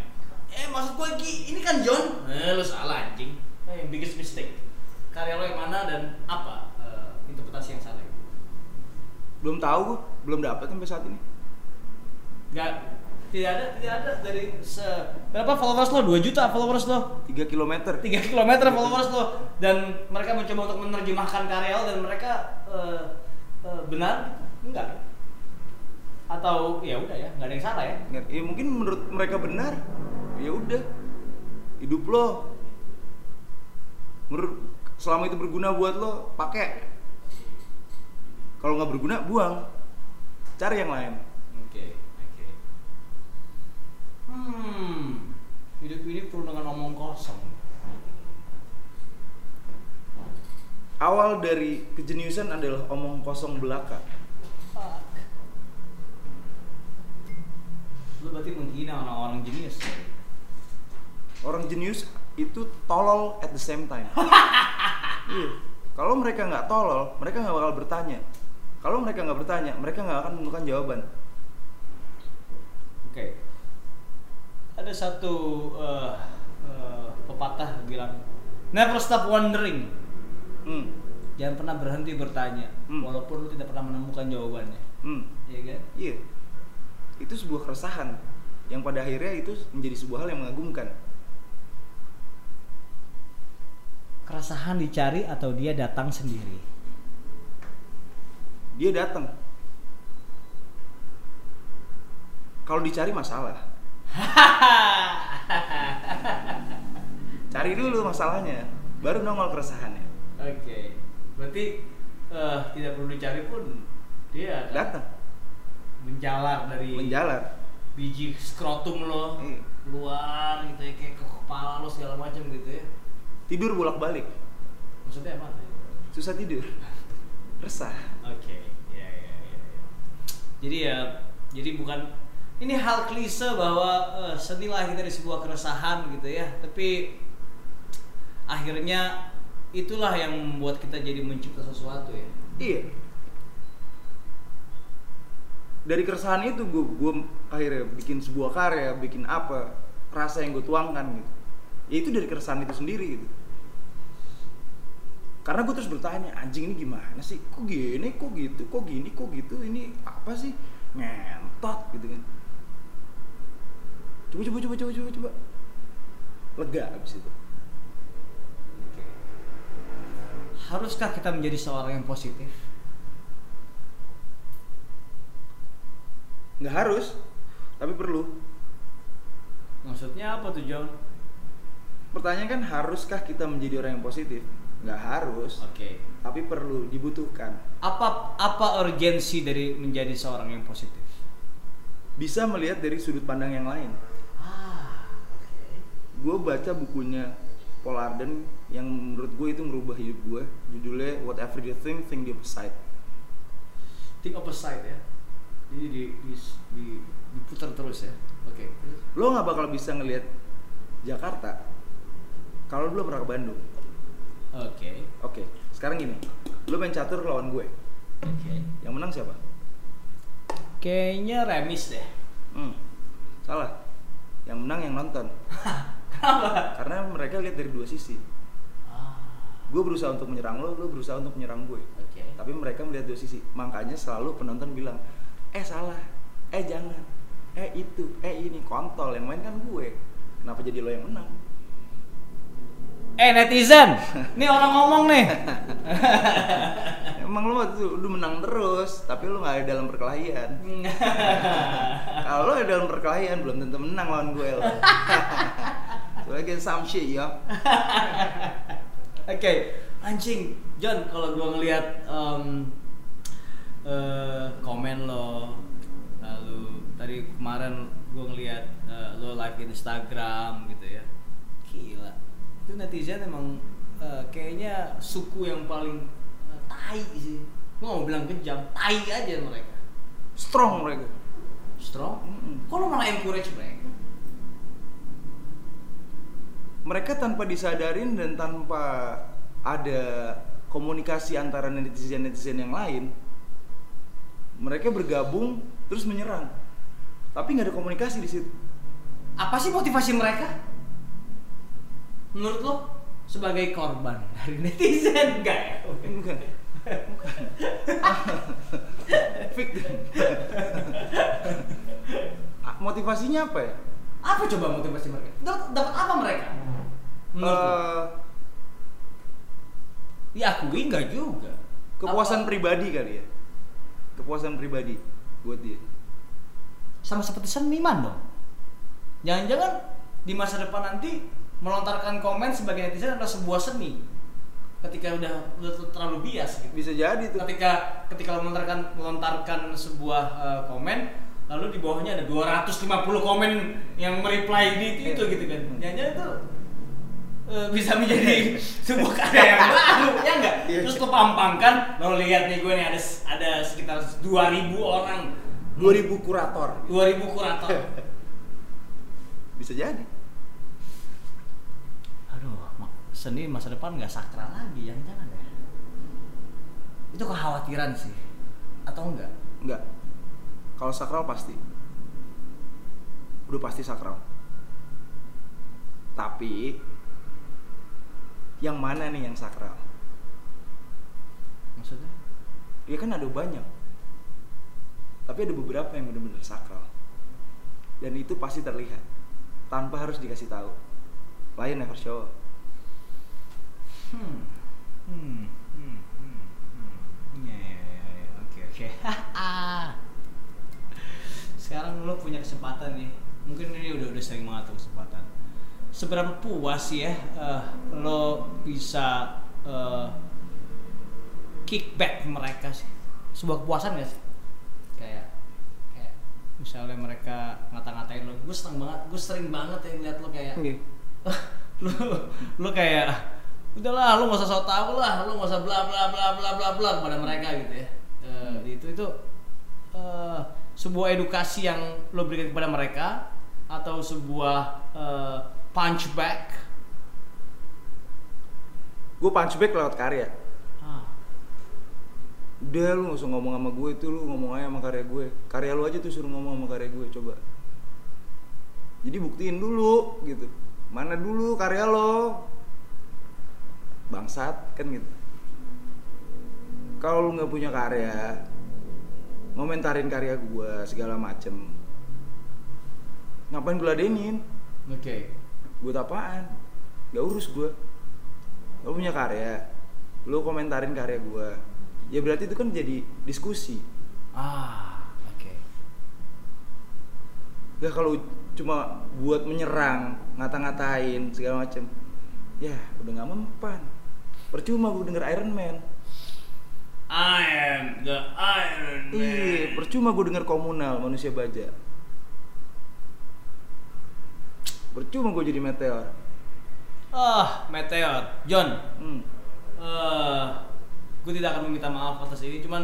Eh maksud gue Ki, ini kan John. Eh lu salah anjing. Eh, biggest mistake. Karya lo yang mana dan apa uh, interpretasi yang salah? belum tahu gue belum dapat sampai saat ini Nggak, tidak ada, tidak ada dari se berapa followers lo? 2 juta followers lo. 3 km 3 km followers lo dan mereka mencoba untuk menerjemahkan karya lo dan mereka eh, eh, benar enggak atau ya udah ya nggak ada yang salah ya. Ya mungkin menurut mereka benar ya udah hidup lo. Menurut selama itu berguna buat lo pakai. Kalau nggak berguna buang. Cari yang lain. Oke oke. Hmm hidup ini penuh dengan omong kosong. Awal dari kejeniusan adalah omong kosong belaka Fuck. lu berarti orang-orang jenius orang jenius itu tolol at the same time iya kalau mereka nggak tolol mereka nggak bakal bertanya kalau mereka nggak bertanya mereka nggak akan menemukan jawaban Oke. Ada satu eh, eh, pepatah bilang, never stop wondering. hmm. Jangan pernah berhenti bertanya, Hmm. walaupun lu tidak pernah menemukan jawabannya. Hmm. Iya kan? Iya. Itu sebuah keresahan yang pada akhirnya itu menjadi sebuah hal yang mengagumkan. Keresahan dicari atau dia datang sendiri? Dia datang. Kalau dicari masalah. Cari dulu masalahnya, baru nongol keresahannya. Oke. Berarti eh, tidak perlu dicari pun dia Datang, menjalar dari menjalar. Biji skrotum lo Iya. keluar gitu ya kayak ke kepala lo segala macam gitu ya. Tidur bolak-balik, Maksudnya apa? susah tidur. Resah. Oke, ya, ya, ya, ya. Jadi ya, jadi bukan ini hal klise bahwa eh, seni lahir dari sebuah keresahan gitu ya, tapi akhirnya itulah yang membuat kita jadi mencipta sesuatu ya. Iya. Dari keresahan itu gue gue akhirnya bikin sebuah karya, bikin apa, rasa yang gue tuangkan gitu. Ya itu dari keresahan itu sendiri gitu. Karena gue terus bertanya, anjing ini gimana sih? Kok gini, kok gitu, kok gini, kok gitu, ini apa sih? Ngentot gitu kan. Coba coba coba coba coba coba. Lega abis itu. Haruskah kita menjadi seorang yang positif? Nggak harus, tapi perlu. Maksudnya apa tuh John? Pertanyaan kan haruskah kita menjadi orang yang positif? Nggak harus, Oke. tapi perlu dibutuhkan. Apa apa urgensi dari menjadi seorang yang positif? Bisa melihat dari sudut pandang yang lain. Ah, oke. Gue baca bukunya Paul Arden yang menurut gue itu merubah hidup gue. Judulnya Whatever You Think, Think the Opposite. Think opposite ya. Jadi di, di, di diputar terus ya. Oke. Lo nggak bakal bisa ngelihat Jakarta kalau lo belum pernah ke Bandung. Oke. Oke, sekarang gini, lo main catur lawan gue. Oke. Yang menang siapa? Kayaknya remis deh. Hmm, salah. Yang menang yang nonton. Kenapa? Karena mereka lihat dari dua sisi. Ah, Gue berusaha untuk menyerang lo, lo berusaha untuk menyerang gue. Oke. Tapi mereka melihat dua sisi. Makanya selalu penonton bilang, eh salah, eh jangan, eh itu, eh ini kontol yang main kan gue. Kenapa jadi lo yang menang? Eh netizen, nih orang ngomong nih. Emang lu itu udah menang terus, tapi lu nggak ada dalam perkelahian. Kalau lu ada dalam perkelahian belum tentu menang lawan gue lo. Sebagai some shit ya. Oke, anjing, John, kalau gua ngelihat em, eh, komen lo, lalu tadi kemarin gua ngelihat eh, lo live Instagram gitu ya, gila, itu netizen emang eh, kayaknya suku yang paling eh, tai sih, nggak mau bilang kejam, tai aja mereka, Strong mereka. strong, Mm-mm. kok lo malah encourage mereka? Mereka tanpa disadarin dan tanpa ada komunikasi antara netizen-netizen yang lain, mereka bergabung terus menyerang. Tapi nggak ada komunikasi di situ. Apa sih motivasi mereka? Menurut lo sebagai korban dari netizen enggak ya? Bukan. Bukan. Victim. Motivasinya apa ya? Apa coba motivasi mereka? Dapat apa mereka? Menurut lo? Eh, Diakui enggak juga. kepuasan Apa- pribadi kali ya. Kepuasan pribadi buat dia. sama seperti seniman dong. Jangan-jangan di masa depan nanti melontarkan komen sebagai netizen adalah sebuah seni. Ketika udah, udah terlalu bias gitu. Bisa jadi tuh. ketika ketika lo melontarkan melontarkan sebuah eh, komen lalu di bawahnya ada 250 komen yang mereply di itu, itu Iya. gitu kan jangan itu eh, bisa menjadi sebuah karya yang baru Iya. Terus lo pampangkan lo lihat nih gue nih ada ada sekitar 2000 orang 2000 kurator. 2000 kurator Bisa jadi. aduh seni masa depan nggak sakral lagi yang jangan ya itu kekhawatiran sih atau enggak Enggak. Kalau sakral pasti. Udah pasti sakral. Tapi yang mana nih yang sakral? Maksudnya Ya kan ada banyak. Tapi ada beberapa yang benar-benar sakral. Dan itu pasti terlihat tanpa harus dikasih tahu. Lion never show. Hmm. Hmm. Hmm. Hmm. Hmm. Ya, ya, ya, ya. Oke, oke. Sekarang lo punya kesempatan nih. Mungkin ini udah udah sering mengatur kesempatan. Seberapa puas ya eh, lo bisa eh, kickback mereka sih? Sebuah kepuasan gak sih? Kayak kayak misalnya mereka ngata-ngatain lo, gue seneng banget, gue sering banget ya ngeliat lo kayak Iya. lu lu kayak udahlah lu nggak usah sok tahu lah lu nggak usah bla bla bla bla bla bla kepada mereka gitu ya Eh, itu itu eh, sebuah edukasi yang lo berikan kepada mereka atau sebuah eh, punch back Gue punch back lewat karya. Ah, Udah lu gak usah ngomong sama gue itu lu ngomong aja sama karya gue. Karya lu aja tuh suruh ngomong sama karya gue coba. Jadi buktiin dulu gitu. Mana dulu karya lo? Bangsat kan gitu. Kalau lu nggak punya karya, ngomentarin karya gue segala macem. Ngapain gue ladenin? oke Buat apaan? Gak urus gue. Lo punya karya, lo komentarin karya gue. Ya berarti itu kan jadi diskusi. ah oke Ya kalau cuma buat menyerang, ngata-ngatain segala macem, ya udah nggak mempan. Percuma gue denger Iron Man. I am the Iron Man Iya, percuma gue denger komunal manusia baja. Percuma gue jadi meteor. ah meteor John Hmm. eh gue tidak akan meminta maaf atas ini cuman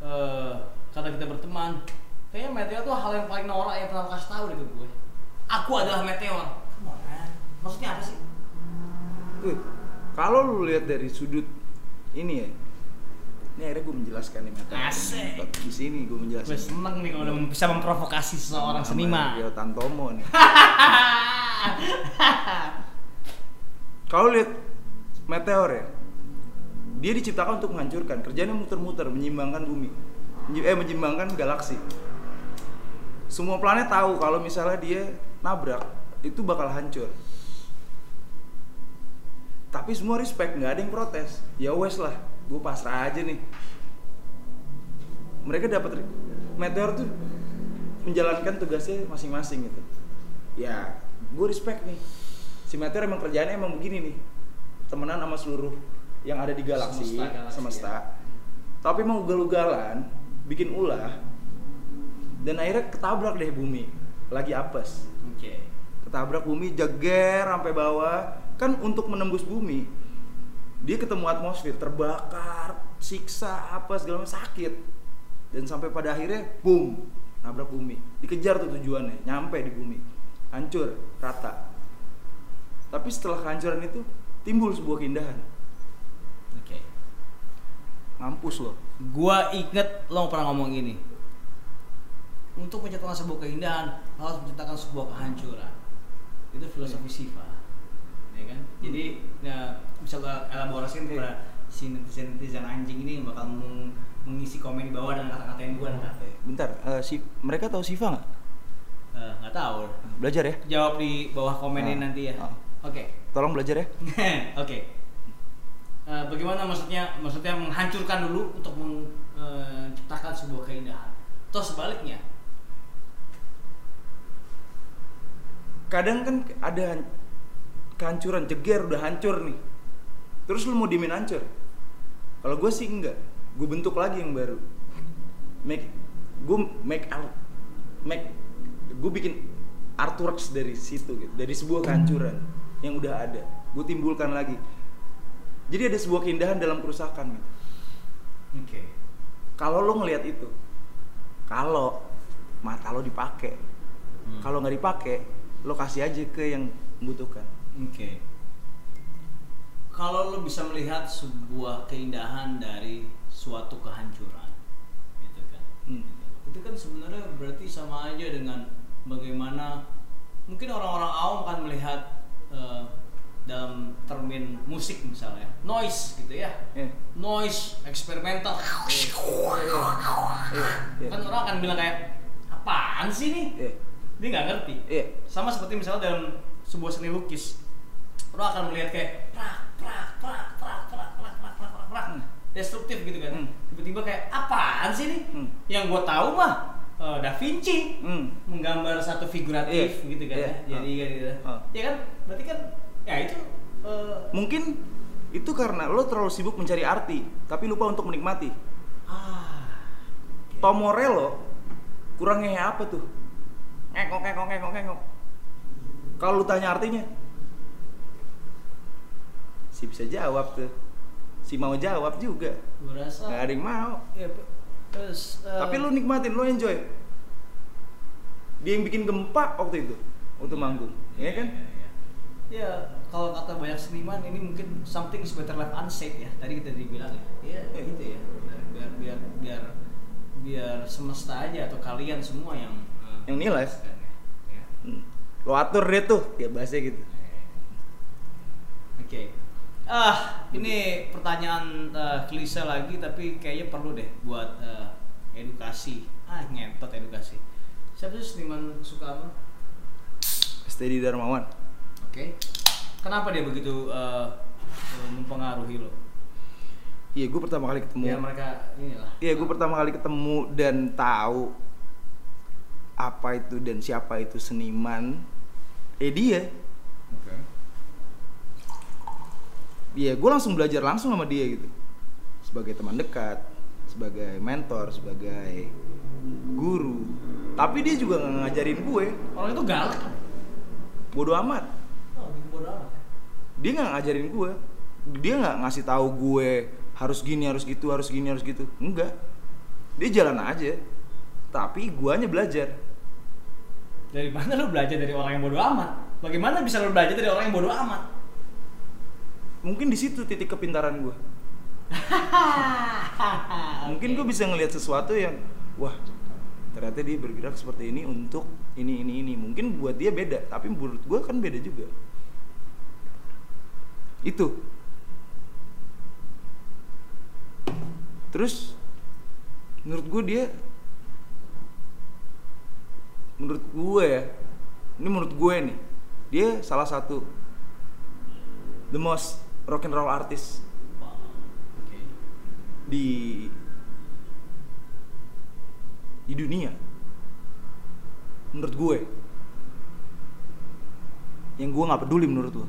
eh kata kita berteman kayaknya meteor tuh hal yang paling norak yang pernah kasih tahu deh ke gue aku adalah meteor Come on, man. maksudnya apa sih kalau lu lihat dari sudut ini ya, ini akhirnya gue menjelaskan nih meteor. Asik. Di sini gue menjelaskan. gue seneng nih kalau udah bisa memprovokasi seseorang Sama seniman Rio Tantomo nih. Kalau lihat meteor ya, dia diciptakan untuk menghancurkan. Kerjanya muter-muter, menyimbangkan bumi, eh menyimbangkan galaksi. Semua planet tahu kalau misalnya dia nabrak itu bakal hancur. Tapi semua respect, nggak ada yang protes. Ya wes lah, gue pasrah aja nih mereka dapat meteor tuh menjalankan tugasnya masing-masing gitu ya gue respect nih si meteor emang kerjaannya emang begini nih temenan sama seluruh yang ada di galaksi Semesta, galaksi, semesta. tapi mau ugal-ugalan bikin ulah dan akhirnya ketabrak deh bumi. Lagi apes. Oke. Ketabrak bumi jeger sampai bawah. Kan untuk menembus bumi dia ketemu atmosfer terbakar siksa apa segala macam sakit. Dan sampai pada akhirnya boom nabrak bumi. Dikejar tuh tujuannya nyampe di bumi. Hancur rata. Tapi setelah kehancuran itu timbul sebuah keindahan mampus loh gua inget lo pernah ngomong gini. Untuk menciptakan sebuah keindahan harus menciptakan sebuah kehancuran. Itu filosofi Siva. Ya kan? Jadi ya, bisa gua elaborasikan kepada si netizen netizen anjing ini yang bakal meng- mengisi komen di bawah dan kata-katain gua nanti bentar eh, si mereka tahu Siva nggak? Eh, nggak tahu. Belajar ya. Jawab di bawah komen ini Ah, nanti ya. Ah. oke. Tolong belajar ya. Oke. Eh, bagaimana maksudnya? Maksudnya menghancurkan dulu untuk menciptakan sebuah keindahan. Atau sebaliknya? kadang kan ada kehancuran jeger udah hancur nih. Terus lu mau dimin hancur? Kalau gue sih enggak. Gue bentuk lagi yang baru. Make gue make art make gue bikin artworks dari situ gitu. Dari sebuah kehancuran yang udah ada. Gue timbulkan lagi jadi ada sebuah keindahan dalam kerusakan gitu Oke. kalau lo ngelihat itu kalau mata lo dipakai Hmm. kalau nggak dipakai lo kasih aja ke yang membutuhkan Oke. Kalau lo bisa melihat sebuah keindahan dari suatu kehancuran, gitu kan? Hmm. Itu kan sebenarnya berarti sama aja dengan bagaimana mungkin orang-orang awam kan melihat eh, dalam termin musik misalnya. Noise gitu ya. Eh, noise eksperimental. Eh, kan orang akan bilang kayak apaan sih nih eh, dia nggak ngerti. Eh, sama seperti misalnya dalam sebuah seni lukis. Orang akan melihat kayak prak prak prak prak prak prak prak prak prak prak Hmm. destruktif gitu kan. Hmm. tiba-tiba kayak apaan sih nih Hmm. yang gue tahu mah eh, Da Vinci hmm. menggambar satu figuratif Iya, gitu kan iya. ya jadi Oh. gitu. Oh. ya kan? Berarti kan ya itu eh, Mungkin itu karena lo terlalu sibuk mencari arti, tapi lupa untuk menikmati. ah Tom Morello kurangnya apa tuh? Ngekok ngekok ngekok ngekok. Kalau lu tanya artinya, si bisa jawab tuh. Si mau jawab juga. gue rasa Gak ada yang mau. ya, terus, eh, Tapi lu nikmatin, lu enjoy. Dia yang bikin gempa waktu itu, waktu manggung, ya kan? Iya, iya. Ya, kalau kata banyak seniman ini mungkin something is better left unsaid ya. Tadi kita dibilang ya. Iya, Iya. gitu ya. Biar biar biar biar semesta aja atau kalian semua yang eh, Yang nilai. kan ya. Ya. Hmm. Lo atur deh tuh, ya bahasanya gitu. Oke. Ah, ini pertanyaan eh, klise lagi tapi kayaknya perlu deh buat eh, edukasi. Ah, ngentot edukasi. Siapa sih seniman suka apa? Steady Darmawan. Oke. Kenapa dia begitu eh, mempengaruhi lo? Iya, gue pertama kali ketemu. Biar mereka inilah. Iya, gue pertama kali ketemu dan tahu apa itu dan siapa itu seniman. Eh dia, Oke. iya gue langsung belajar langsung sama dia gitu. Sebagai teman dekat, sebagai mentor, sebagai guru. Tapi dia juga ngajarin gue. Orang itu galak? Bodoh amat. Oh, bikin bodo amat. Dia nggak ngajarin gue. Dia nggak ngasih tahu gue harus gini, harus gitu, harus gini, harus gitu. Enggak. Dia jalan aja. Tapi guanya belajar. Dari mana lu belajar dari orang yang bodoh amat? Bagaimana bisa lu belajar dari orang yang bodoh amat? Mungkin di situ titik kepintaran gue. Mungkin gue bisa ngelihat sesuatu yang wah ternyata dia bergerak seperti ini untuk ini ini ini. Mungkin buat dia beda, tapi menurut gue kan beda juga. Itu. Terus menurut gue dia menurut gue ya ini menurut gue nih dia salah satu the most rock and roll artist Wow. Oke. di di dunia menurut gue yang gue nggak peduli menurut lo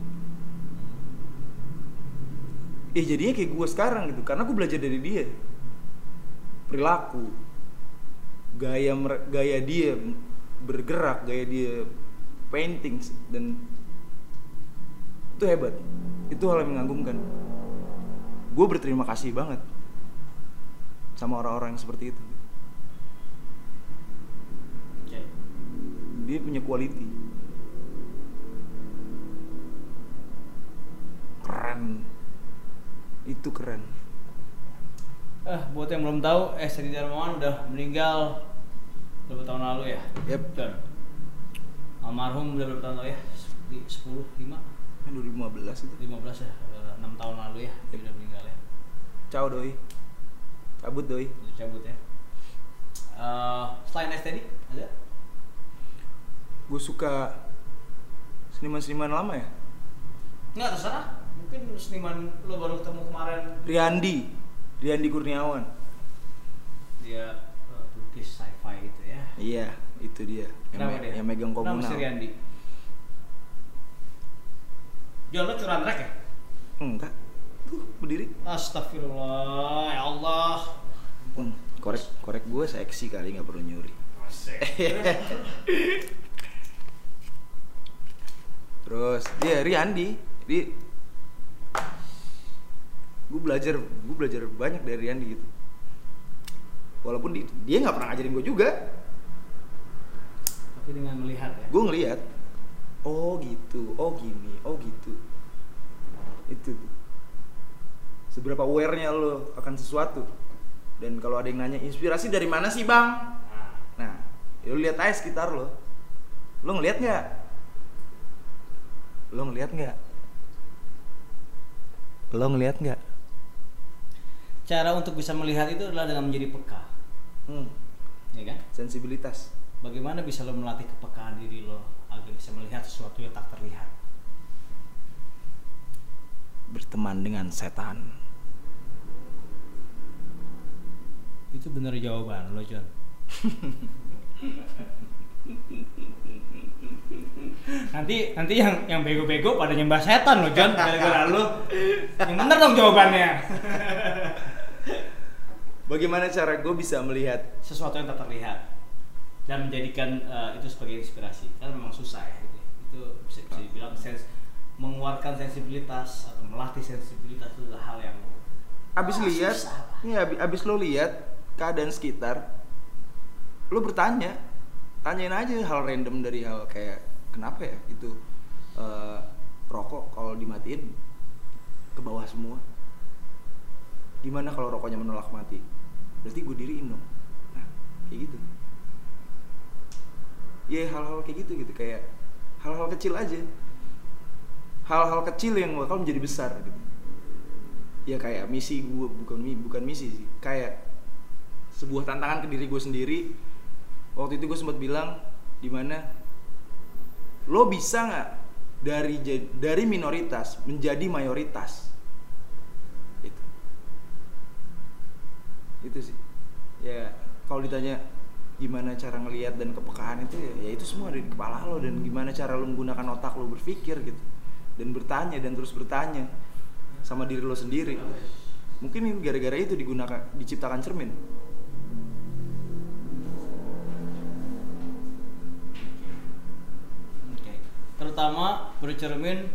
eh jadinya kayak gue sekarang gitu karena gue belajar dari dia. Perilaku gaya gaya dia bergerak gaya dia painting dan itu hebat. Itu hal yang mengagumkan. Gue berterima kasih banget sama orang-orang yang seperti itu. Dia punya quality. Keren itu keren Eh, buat yang belum tahu, eh Sedi Darmawan udah meninggal beberapa tahun lalu ya. Yep. Dan almarhum udah berapa tahun lalu ya? Di 10, 5, kan 2015 itu 15 ya, Eh, 6 tahun lalu ya dia udah meninggal ya. ciao doi cabut doi Udah cabut ya. Eh, selain STD ada? gue suka seniman-seniman lama ya Enggak terserah. Mungkin seniman lo baru ketemu kemarin Riyandi Riyandi Kurniawan dia pelukis sci-fi gitu ya. iya itu dia yang, Kenapa me- dia? yang megang Kenapa komunal si Riyandi? John lo curan rek ya? enggak tuh berdiri Astagfirullah, ya Allah. Hmm, korek korek gue seksi kali nggak perlu nyuri terus dia Riyandi di gue belajar gue belajar banyak dari Riyandi gitu. Walaupun di- dia nggak pernah ngajarin gue juga. Tapi dengan melihat ya. gue ngelihat oh gitu oh gini oh gitu. Itu tuh. seberapa aware-nya lo akan sesuatu. Dan kalau ada yang nanya inspirasi dari mana sih bang? Nah, nah ya lo lihat aja sekitar lo. Lo ngelihat nggak? Lo ngelihat nggak? Lo ngelihat nggak cara untuk bisa melihat itu adalah dengan menjadi peka, hmm, ya kan? sensibilitas Bagaimana bisa lo melatih kepekaan diri lo agar bisa melihat sesuatu yang tak terlihat? berteman dengan setan Itu bener jawaban lo, John. nanti nanti yang yang bego-bego pada nyembah setan lo, John, gara-gara lo. Yang bener dong jawabannya. bagaimana cara gue bisa melihat Sesuatu yang tak terlihat dan menjadikan eh, itu sebagai inspirasi. Kan memang susah ya gitu. Itu bisa bisa dibilang sens mengeluarkan sensibilitas atau melatih sensibilitas itu adalah hal yang abis Ah, lihat susah. ya abis, abis lo lihat keadaan sekitar lo bertanya tanyain aja hal random dari hal kayak kenapa ya itu eh, rokok kalau dimatiin ke bawah semua gimana kalau rokoknya menolak mati berarti gue diriin dong. Nah kayak gitu. Ya hal-hal kayak gitu gitu kayak hal-hal kecil aja. Hal-hal kecil yang bakal menjadi besar gitu. Ya kayak misi gue bukan bukan misi sih. Kayak sebuah tantangan ke diri gue sendiri. Waktu itu gue sempat bilang di mana lo bisa nggak dari dari minoritas menjadi mayoritas itu sih. Ya kalau ditanya gimana cara ngelihat dan kepekaan itu ya, ya itu semua ada di kepala lo dan gimana cara lo menggunakan otak lo berpikir gitu. Dan bertanya dan terus bertanya sama diri lo sendiri. Mungkin gara-gara itu digunakan diciptakan cermin. Terutama bercermin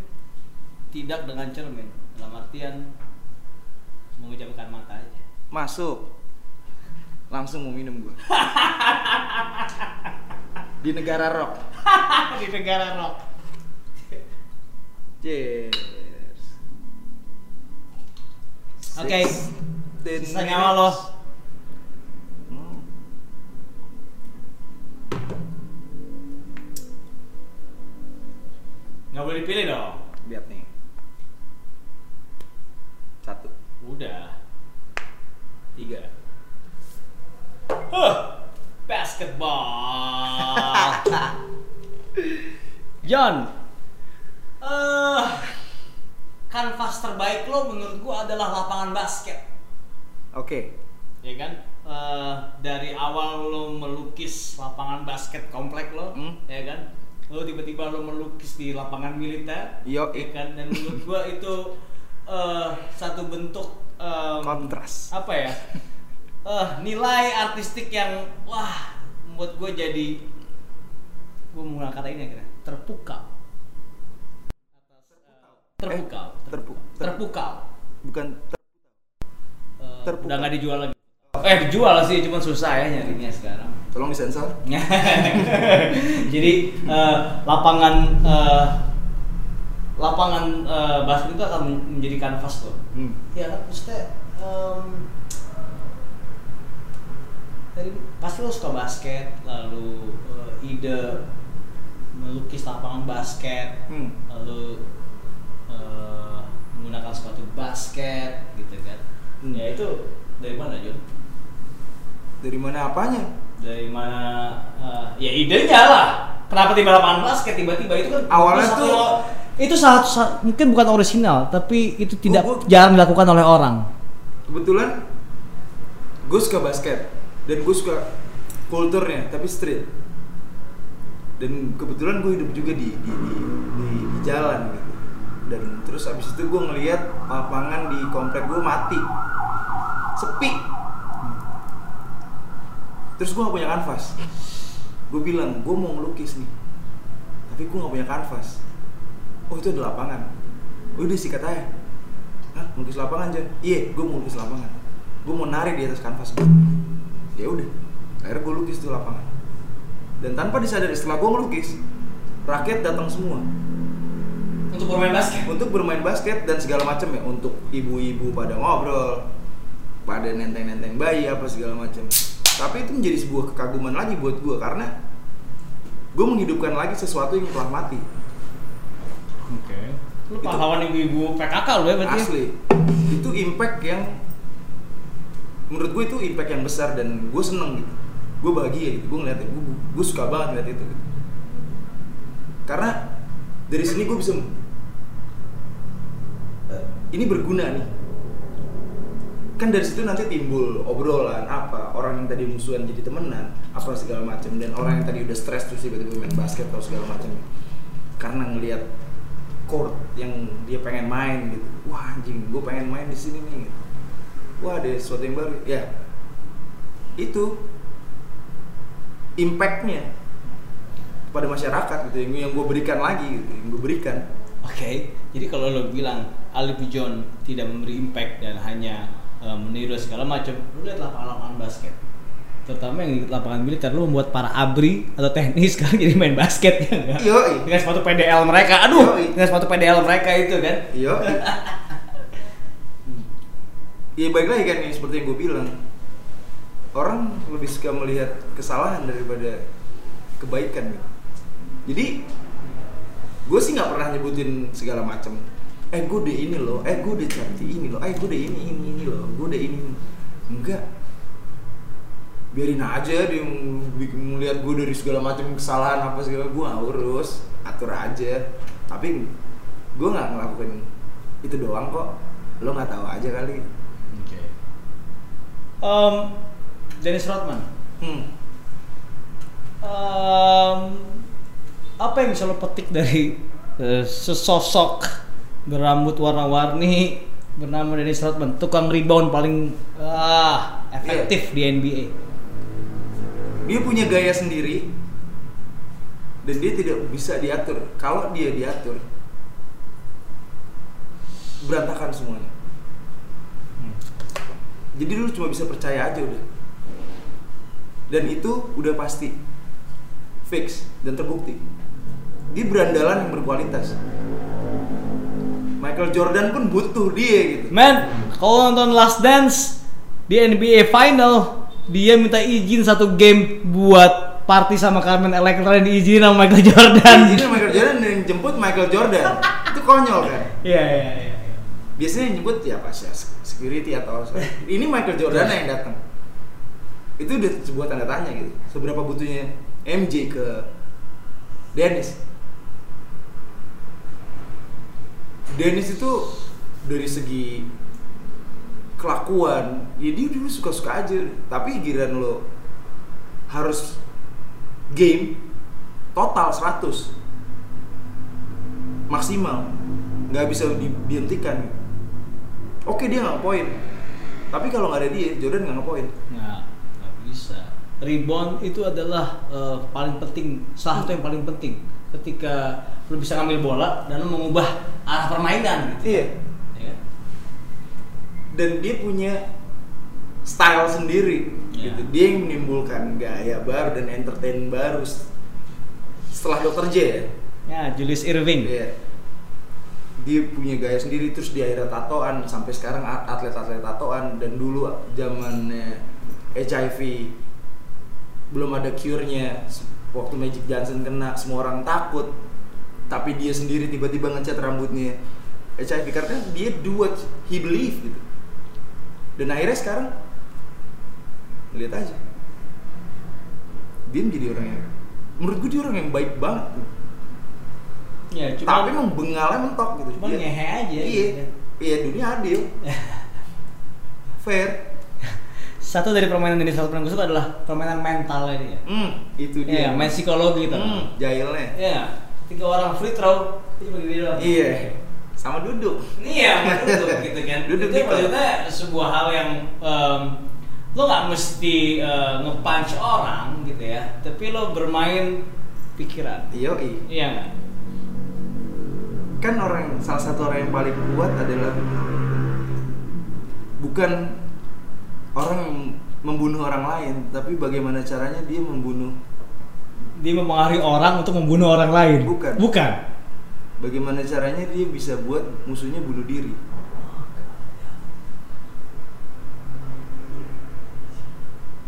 tidak dengan cermin. Dalam artian mengucapkan mata aja. Masuk langsung mau minum gue di negara rock Di negara rock. cheers Oke. Sixteen Sisa nyawa lo. John. Eh kanvas terbaik lo menurut gua adalah lapangan basket. Oke. ya kan Eh, dari awal lo melukis lapangan basket komplek lo Hmm. ya kan lo tiba-tiba lo melukis di lapangan militer Yo, ya kan dan menurut gua itu eh, satu bentuk em, kontras. apa ya eh, nilai artistik yang wah membuat gue jadi gue mau kata ini kira terpukau. Atas eh, terpukau. Eh, terpu- ter- terpukau. Bukan ter- Eh, terpukau. udah nggak dijual lagi. Eh dijual sih cuman susah ya nyarinya sekarang. Tolong disensor. jadi eh, lapangan eh, lapangan eh, basket itu akan menjadi kanvas tuh. Hmm. ya kan maksudnya em, dari pasti lo suka basket lalu eh, ide melukis lapangan basket Hmm. lalu eh, menggunakan sepatu basket gitu kan Hmm. ya itu dari mana Jun? Dari mana apanya? dari mana eh, ya idenya lah kenapa tiba lapangan basket tiba-tiba itu kan Awalnya itu tuh- satu- itu salah sa- mungkin bukan orisinal tapi itu tidak Gua- gua- jarang dilakukan oleh orang Kebetulan gue suka basket dan gue suka kulturnya tapi street. Dan kebetulan gue hidup juga di di, di, di, di jalan gitu. Dan terus abis itu gue ngelihat lapangan di komplek gue mati, sepi. Terus gue gak punya kanvas. Gue bilang gue mau ngelukis nih, tapi gue gak punya kanvas. Oh itu ada lapangan. Oh, udah sikat aja. Hah, melukis lapangan aja? Iya, gue mau lukis lapangan. Gue mau nari di atas kanvas gue. Ya udah, akhirnya gue lukis tuh lapangan. Dan tanpa disadari setelah gue ngelukis, rakyat datang semua untuk bermain basket untuk bermain basket dan segala macam ya. Untuk ibu-ibu pada ngobrol, pada nenteng-nenteng bayi apa segala macam. Tapi itu menjadi sebuah kekaguman lagi buat gue karena gue menghidupkan lagi sesuatu yang telah mati. oke lu Itu- pahlawan ibu-ibu PKK lu ya berarti Asli. Itu impact yang menurut gue itu impact yang besar dan gue seneng gitu. Gue bahagia gitu. Gue ngeliatnya, gue, gue suka banget ngeliat itu. Gitu. Karena dari sini gue bisa eh, ini berguna nih. Kan dari situ nanti timbul obrolan apa orang yang tadi musuhan jadi temenan apa segala macam dan orang yang tadi udah stres terus tiba-tiba main basket atau segala macam karena ngelihat court yang dia pengen main gitu wah anjing gue pengen main di sini nih gitu. wah ada sesuatu yang baru ya itu impactnya pada masyarakat gitu yang, yang gue berikan lagi gitu yang gue berikan oke jadi kalau lo bilang Ali Pijon tidak memberi impact dan hanya eh, meniru segala macam lu lihat lapangan-lapangan basket terutama yang di lapangan militer lu membuat para abri atau teknis sekarang jadi main basket ya enggak? Yoi. dengan sepatu PDL mereka aduh Yoi. dengan sepatu PDL mereka itu kan iya ya baik lagi kan nih seperti yang gue bilang orang lebih suka melihat kesalahan daripada kebaikan gitu. jadi gue sih nggak pernah nyebutin segala macam. Eh gue udah ini loh. Eh gue udah cantik ini loh. Eh gue udah ini ini ini loh. Gue udah ini. Enggak. Biarin aja dia melihat gue dari segala macam kesalahan apa segala gue urus. Atur aja. Tapi gue nggak ngelakuin itu doang kok. Lo nggak tahu aja kali. Oke. Em, Dennis Rodman? Hmm. Em, apa yang bisa lo petik dari eh, sesosok berambut warna-warni bernama Dennis Rodman, tukang rebound paling ah, efektif di NBA. dia punya gaya sendiri dan dia tidak bisa diatur. Kalau dia diatur berantakan semuanya. Jadi lu cuma bisa percaya aja udah dan itu udah pasti fix dan terbukti. Dia berandalan yang berkualitas. Michael Jordan pun butuh dia gitu. Man, kalau nonton Last Dance di NBA Final, dia minta izin satu game buat party sama Carmen Electra dan diizinin sama Michael Jordan. jadi Michael Jordan yang jemput Michael Jordan. Itu konyol kan? Iya iya iya. biasanya yang nyebut ya pas ya security atau ini Michael Jordan yang datang itu udah sebuah tanda tanya gitu. Seberapa butuhnya MJ ke Dennis? Dennis itu dari segi kelakuan ya dia dulu suka-suka aja. Tapi giliran lo harus game total 100 maksimal nggak bisa di- dihentikan. Oke dia nggak poin tapi kalau nggak ada dia Jordan nggak ngepoin bisa rebound itu adalah eh, paling penting salah satu yang paling penting ketika lu bisa ngambil bola dan lu mengubah arah permainan gitu iya ya kan? dan dia punya style sendiri Ya. gitu dia yang menimbulkan gaya baru dan entertain baru setelah Dr. J ya ya Julius Irving Iya. dia punya gaya sendiri terus di akhirnya tatoan sampai sekarang atlet-atlet tatoan dan dulu zamannya HIV belum ada cure-nya. Waktu Magic Johnson kena semua orang takut. Tapi dia sendiri tiba-tiba ngecat rambutnya. HIV karena dia do what he believe gitu. Dan akhirnya sekarang lihat aja. Dia menjadi orang yang menurut gue dia orang yang baik banget tuh. Ya cuma tapi emang bengalnya mentok gitu. cuma Dia- ngehe aja iya. gitu. iya dunia adil. Fair satu dari permainan ini satu permainan gue suka adalah permainan mental ini ya hmm itu Iya, dia main psikologi gitu hmm, jahilnya Iya, ketika orang free throw dia bagi doang. iya sama duduk Iya, betul gitu kan. Duduk itu gitu. maksudnya sebuah hal yang em, lo nggak mesti eh, nge-punch orang gitu ya, tapi lo bermain pikiran. iya Iya nggak? kan orang yang- salah satu orang yang paling kuat adalah bukan orang membunuh orang lain tapi bagaimana caranya dia membunuh Dia mempengaruhi orang untuk membunuh orang lain. Bukan. Bukan. bagaimana caranya dia bisa buat musuhnya bunuh diri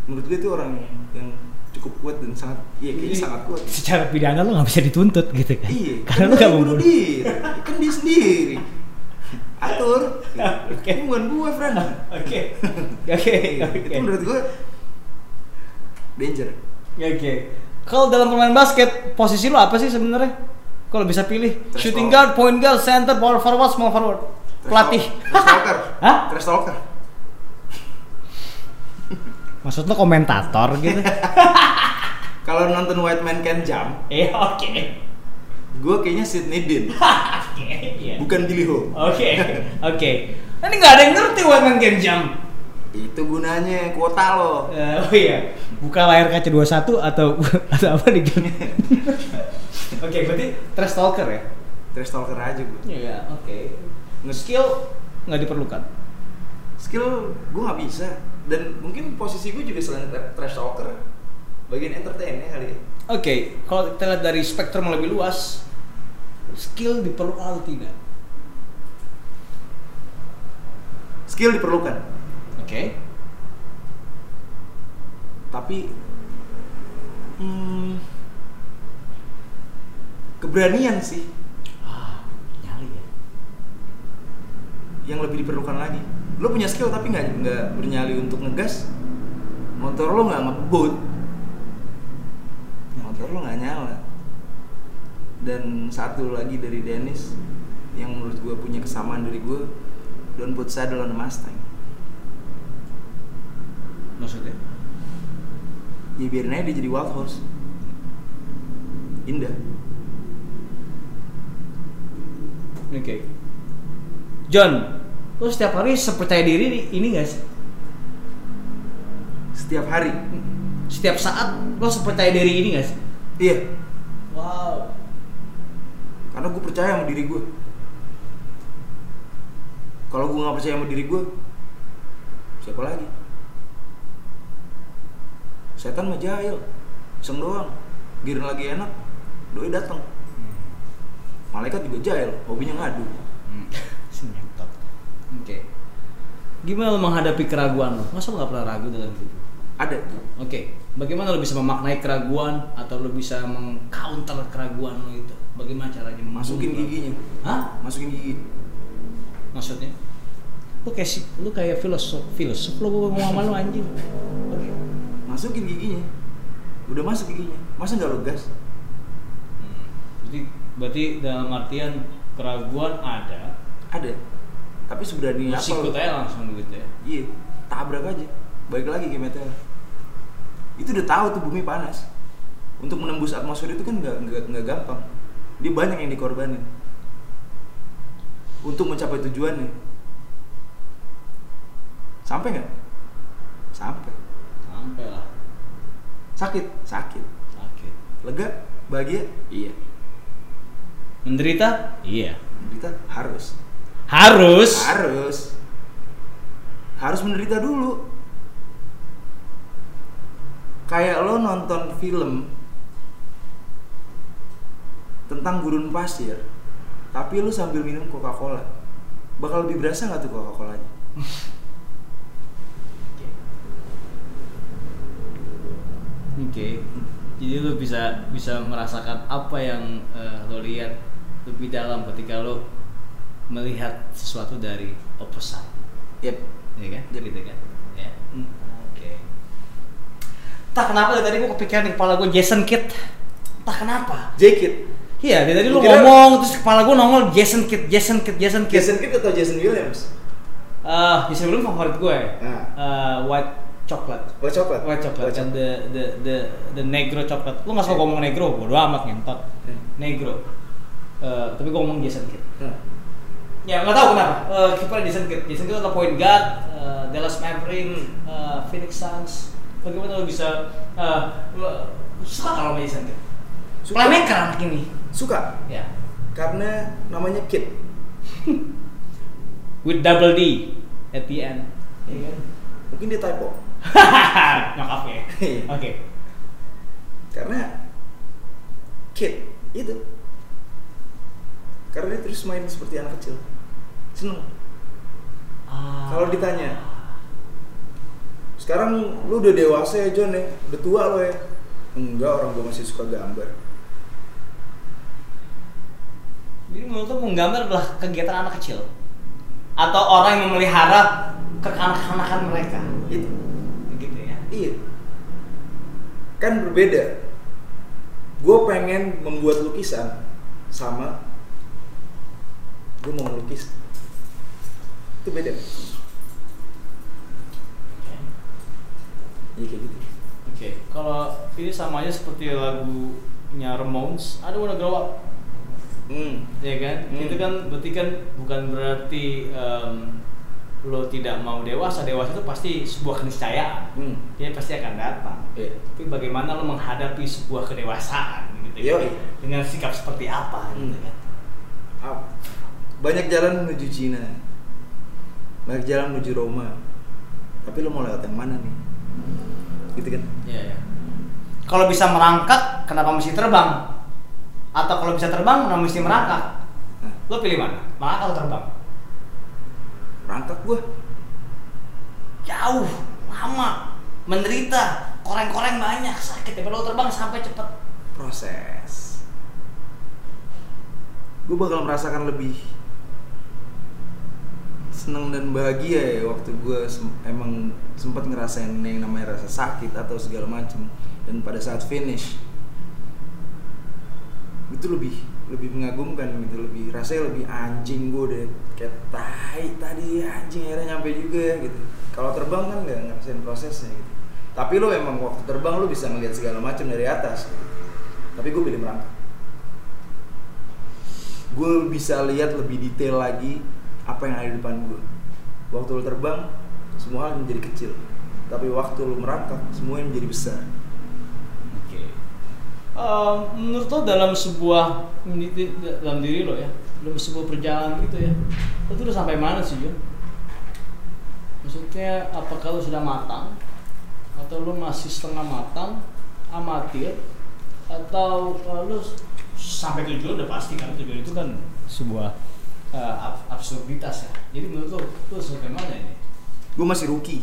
menurut gue itu orang yang cukup kuat dan sangat iya kayaknya sangat kuat Secara pidana lo nggak bisa dituntut gitu kan? iya Karena kan lo nggak bunuh membunuh. diri kan dia sendiri atur Oke. ini bukan gue friend Oke. Oke. Oke. itu menurut gue danger Oke. Kalau dalam permainan basket, posisi lo apa sih sebenarnya? Kalau bisa pilih, Trash shooting guard, point guard, center, power forward, small forward, pelatih. Trash talker Hah? Trash talker Maksud lo komentator gitu? kalau nonton White Man Can Jump Iya, oke. Gue kayaknya Sidney Dean iya. bukan Billy Ho Oke, oke. Ini nggak ada yang ngerti One Man Can Jump. itu gunanya kuota lo Eh, oh iya, buka layar kaca 21 atau atau apa nih? Oke, berarti trash talker ya? Trash talker aja gue Iya, oke. Skill nggak diperlukan. skill gue nggak bisa dan mungkin posisi gue juga selain tra- trash talker bagian entertain ya kali ya Oke, kalau kita lihat dari spektrum yang lebih luas, skill diperlukan atau tidak? skill diperlukan Oke. tapi hmm, keberanian sih Ah, nyali ya. yang lebih diperlukan lagi lo punya skill tapi nggak nggak bernyali untuk ngegas motor lo nggak ngebut motor lo nggak nyala dan satu lagi dari Dennis yang menurut gue punya kesamaan dari gue don't put saddle on a Mustang Maksudnya? ya biarin aja dia jadi wild horse indah Oke. John, lo setiap hari sepercaya diri di- ini gak sih? setiap hari Setiap saat lo sepercaya diri ini gak sih? Iya. Wow. karena gue percaya sama diri gue kalau gue nggak percaya sama diri gue siapa lagi? Setan mah jahil. Iseng doang. Giring lagi enak doi datang malaikat juga jahil hobinya ngadu. Senyentot. Oke. Gimana lo menghadapi keraguan lo? Masa lo gak pernah ragu dalam hidup? ada. Oke, bagaimana lo bisa memaknai keraguan atau lo bisa mengcounter keraguan lo itu? Bagaimana caranya? masukin giginya Hah? masukin gigi Maksudnya? Lu kayak si, lu kayak filosof, filosof lo gua ngomong sama lu anjing. Masukin giginya udah masuk giginya masa nggak lo gas Hmm. Berarti berarti dalam artian keraguan ada, ada tapi seberani apa sikut lo? aja langsung gitu ya iya tabrak aja balik lagi ke meteor itu udah tahu tuh bumi panas. Untuk menembus atmosfer itu kan nggak nggak nggak gampang. Dia banyak yang dikorbanin. Untuk mencapai tujuannya. Sampai nggak? Sampai. Sampai lah. Sakit. Sakit. Sakit. Lega? Bahagia? Iya. Menderita? Iya. Menderita? Harus. Harus? Harus. Harus menderita dulu kayak lo nonton film tentang gurun pasir tapi lo sambil minum coca cola bakal lebih berasa nggak tuh coca colanya oke jadi lu bisa bisa merasakan apa yang eh, lo lihat lebih dalam ketika lo melihat sesuatu dari opposite. Yep. Ya kan? Yep. gitu kan ya Hmm. oke tak kenapa dari tadi gua kepikiran di kepala gue Jason Kidd tak kenapa Jacket iya dari tadi lu kira- ngomong terus kepala gue nongol Jason Kidd Jason Kidd Jason Kidd Jason Kidd atau Jason Williams Eh, Jason Williams favorit gue Nah. Eh, white chocolate White chocolate White chocolate kan the the the the negro chocolate. Lu nggak suka ngomong negro, bodo amat ngentot. Hmm. Negro. Eh, tapi gua ngomong Jason Kidd. Hmm. Ya nggak tahu kenapa. Eh kiper Jason Kidd. Jason Kidd adalah point guard, eh, Dallas Maverick, Hmm. eh, Phoenix Suns. Bagaimana lu bisa lu- suka kalau sama Jason Kidd? Suka. Playmaker anak ini. suka Ya. karena namanya Kid With double D at the end. Iya kan? mungkin dia typo Nyokap ya. Iya. Oke. karena kid itu karena dia terus main seperti anak kecil seneng Ah. kalau ditanya sekarang lu udah dewasa ya John ya? Udah tua lo ya? Enggak orang gue masih suka gambar. Jadi menurut lo menggambar adalah kegiatan anak kecil? Atau orang yang memelihara kekanak-kanakan mereka. itu Begitu ya. iya. Kan berbeda. Gue pengen membuat lukisan sama gue mau melukis itu beda iya kayak gitu Oke, kalau ini sama aja seperti lagunya Ramones, I don't wanna grow up, hmm. ya kan? Hmm. Itu kan berarti kan bukan berarti em, lo tidak mau dewasa, dewasa itu pasti sebuah keniscayaan, Hmm. dia pasti akan datang. Iya. Tapi bagaimana lo menghadapi sebuah kedewasaan, gitu? Yoi. Dengan sikap seperti apa, gitu Hmm. kan? Ah, banyak jalan menuju Cina banyak jalan menuju Roma tapi lo mau lewat yang mana nih gitu kan Iya, iya. Kalau bisa merangkak, kenapa mesti terbang? Atau kalau bisa terbang, kenapa mesti merangkak? Lo pilih mana? Merangkak atau terbang? rangkak gue Jauh, lama, menderita, koreng-koreng banyak, sakit. Tapi lo terbang sampai cepet. proses gue bakal merasakan lebih seneng dan bahagia ya waktu gue emang sempat ngerasain yang namanya rasa sakit atau segala macem. Dan pada saat finish itu lebih lebih mengagumkan gitu lebih rasanya lebih anjing gue deh kayak tai tadi anjing akhirnya nyampe juga ya gitu. Kalau terbang kan nggak ngerasain prosesnya gitu. Tapi lo emang waktu terbang lo bisa ngelihat segala macam dari atas tapi gue pilih merangkak gue bisa lihat lebih detail lagi apa yang ada di depan gue waktu lo terbang semua hal menjadi kecil. Tapi waktu lo merangkak semuanya menjadi besar. Oke. Em, menurut lo dalam sebuah dalam diri lo ya, dalam sebuah perjalanan gitu ya, lo tuh udah sampai mana sih Jun? Maksudnya apakah lo sudah matang? Atau lo masih setengah matang, amatir, atau eh, lo sampai tujuan udah pasti kan? Tujuan itu kan sebuah eh, ab- absurditas ya. Jadi menurut lo, lo sampai mana ini? gue masih rookie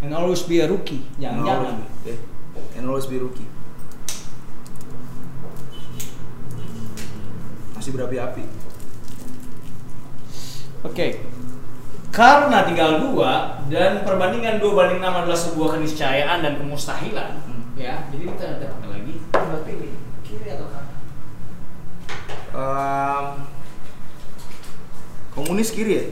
And always be a rookie, jangan-jangan. Eh, and always be rookie masih berapi-api Oke. Karena tinggal dua dan perbandingan dua banding enam adalah sebuah keniscayaan dan kemustahilan, Hmm. ya. Jadi kita ada pakai lagi. Tinggal pilih kiri atau kanan. Em, Komunis kiri ya?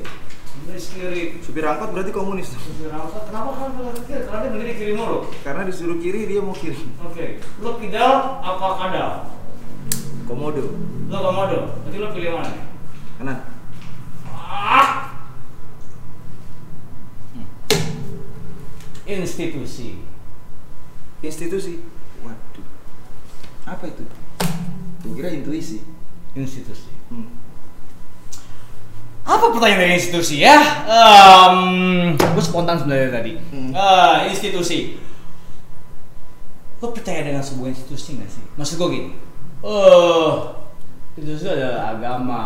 Komunis kiri. Supir angkot berarti komunis. Supir angkot, kenapa kan kalau kiri? Karena dia berdiri kiri mulu. Karena disuruh kiri dia mau kiri. Oke, lo kidal apa kadal? Komodo. Lo komodo, berarti lo pilih mana? Kanan. Ah! Institusi. Institusi. Waduh. Apa itu? Gue kira intuisi. Institusi. Hmm. Apa pertanyaan dari institusi ya? Um, gue spontan sebenarnya tadi. Hmm. Ah, institusi. Lo percaya dengan sebuah institusi nggak sih? Maksud gue gini. Eh, institusi adalah agama,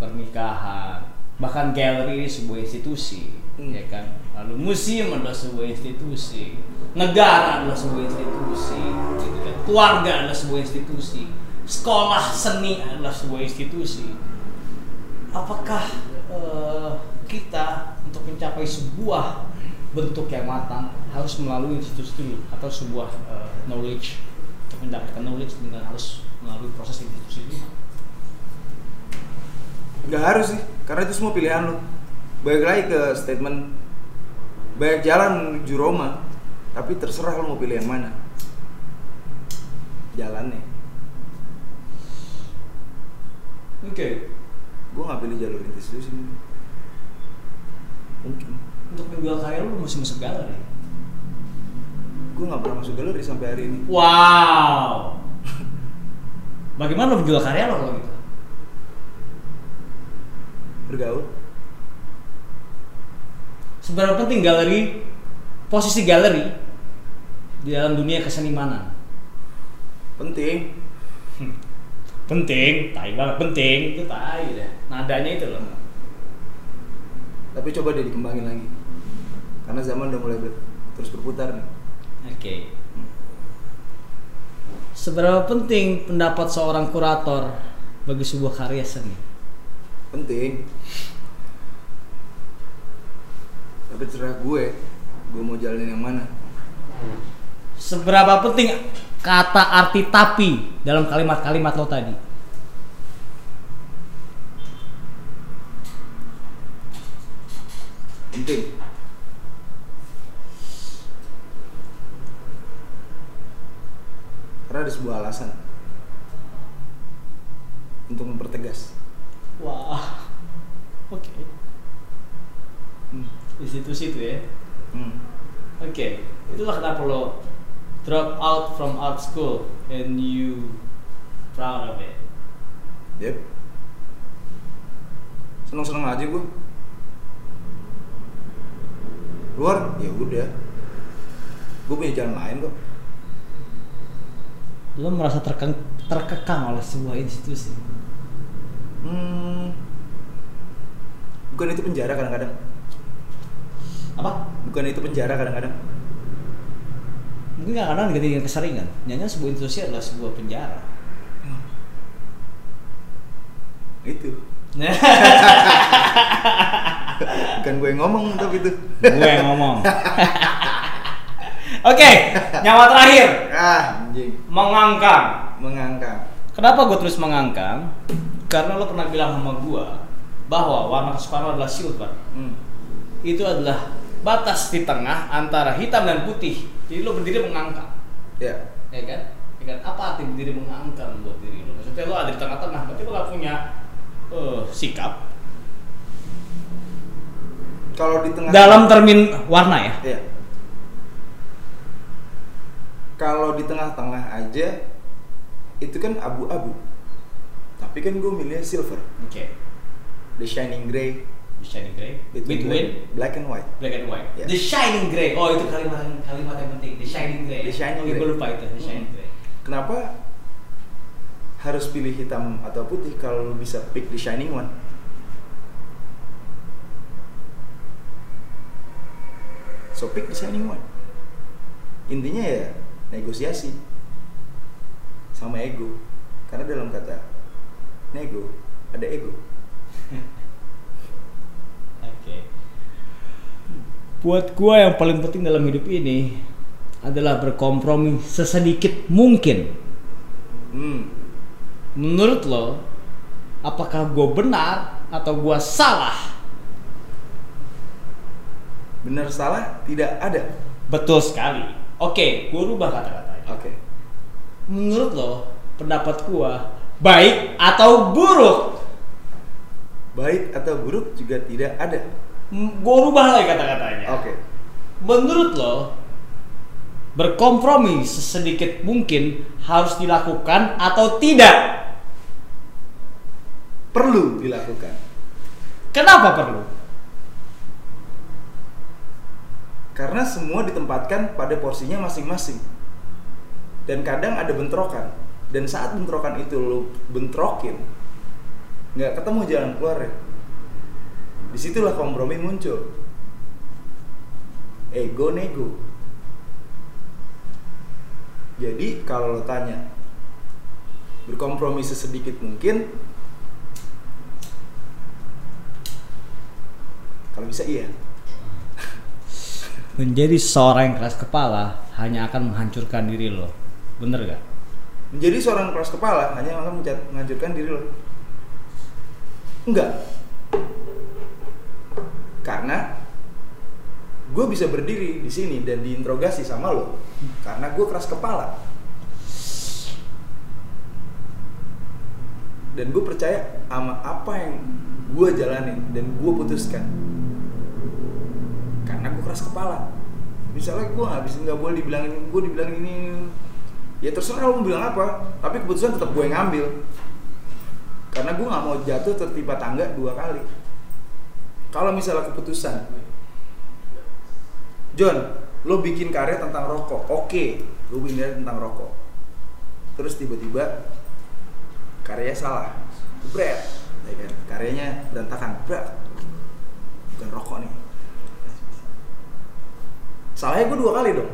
pernikahan, bahkan galeri ini sebuah institusi, Hmm. ya kan? Lalu museum adalah sebuah institusi, negara adalah sebuah institusi, gitu kan? Keluarga adalah sebuah institusi, sekolah seni adalah sebuah institusi apakah eh, kita untuk mencapai sebuah bentuk yang matang harus melalui institusi atau sebuah eh, knowledge untuk mendapatkan knowledge dengan harus melalui proses institusi dulu Nggak harus sih, karena itu semua pilihan lo. Balik lagi ke statement banyak jalan menuju Roma, tapi terserah lo mau pilih yang mana. Jalannya. oke Gue nggak pilih jalur institusi. Mungkin. untuk menjual karya lu mesti masuk galeri Gue nggak pernah masuk galeri sampai hari ini. wow bagaimana lo menjual karya lo kalau gitu Bergaul. seberapa penting galeri posisi galeri di dalam dunia kesenimanan Penting. Penting tai banget penting itu tai deh nadanya itu loh Tapi coba deh dikembangin lagi. Karena zaman udah mulai ber- terus berputar nih. oke seberapa penting pendapat seorang kurator bagi sebuah karya seni Penting. Tapi terserah gue, gue mau jalanin yang mana. Seberapa penting kata arti tapi dalam kalimat-kalimat lo tadi Penting. Karena ada sebuah alasan untuk mempertegas. wah oke Hmm. di situ-situ ya Hmm. Oke, itulah kenapa lo drop out from art school and you proud of it. Yep. Seneng-seneng aja gue. Luar, ya udah. Gue punya jalan lain kok. Lo merasa terkeng, terkekang oleh sebuah institusi. Hmm. Bukan itu penjara kadang-kadang. Apa? Bukan itu penjara kadang-kadang. Mungkin kadang-kadang diganti dengan keseringan. Nyanyi sebuah institusi adalah sebuah penjara. Itu. Bukan gue yang ngomong tapi itu. Gue yang ngomong. Oke, nyawa terakhir. Ah, anjing. Mengangkang. Mengangkang. Kenapa gue terus mengangkang? Karena lo pernah bilang sama gue bahwa warna kesukaan lo adalah silver. Hmm. Itu adalah batas di tengah antara hitam dan putih. Jadi lo berdiri mengangkang, Ya. ya kan? Ya kan? Apa arti berdiri mengangkang buat diri lo? Maksudnya lo ada di tengah-tengah, berarti lo gak punya eh, sikap Kalau di tengah dalam termin warna ya. Iya. Kalau di tengah-tengah aja itu kan abu-abu. Tapi kan gue milih silver, Oke. the shining gray The shining gray. between, Between black and white. black and white. Yeah. The shining gray. Oh itu kalimat kalimat yang penting. The shining gray. The shining Oke, gray. gue lupa itu. The shining Hmm. gray. Kenapa harus pilih hitam atau putih kalau lu bisa pick the shining one? So pick the shining one. Intinya ya negosiasi sama ego. Karena dalam kata nego ada ego. Oke. Buat gua yang paling penting dalam hidup ini adalah berkompromi sesedikit mungkin. Hmm. Menurut lo, apakah gue benar atau gua salah? Benar salah tidak ada. Betul sekali. Oke, gua rubah kata-katanya. Oke. Menurut lo, pendapat gua baik atau buruk? Baik atau buruk juga tidak ada. Gua rubah lagi kata-katanya. Oke. Menurut lo, berkompromi sesedikit mungkin harus dilakukan atau tidak? Perlu dilakukan. Kenapa perlu? Karena semua ditempatkan pada porsinya masing-masing. Dan kadang ada bentrokan. Dan saat bentrokan itu lo bentrokin, nggak ketemu jalan keluarnya. Di situlah kompromi muncul. Ego nego. Jadi kalau lo tanya berkompromi sesedikit mungkin, kalau bisa iya. Menjadi seorang yang keras kepala hanya akan menghancurkan diri lo. Bener gak? menjadi seorang keras kepala hanya akan menghancurkan diri lo enggak. Karena gue bisa berdiri di sini dan diinterogasi sama lo. Karena gue keras kepala. Dan gue percaya sama apa yang gue jalanin dan gue putuskan. Karena gue keras kepala. Misalnya gue bisa nggak boleh dibilangin gue dibilangin ini. Ya terserah lo mau bilang apa tapi keputusan tetap gue yang ngambil karena gue nggak mau jatuh tertimpa tangga dua kali. Kalau misalnya keputusan John lo bikin karya tentang rokok oke lo bikin karya tentang rokok. Terus tiba-tiba karyanya salah bret ya kan? Karyanya berantakan bret bukan rokok nih. Salahnya gue dua kali dong.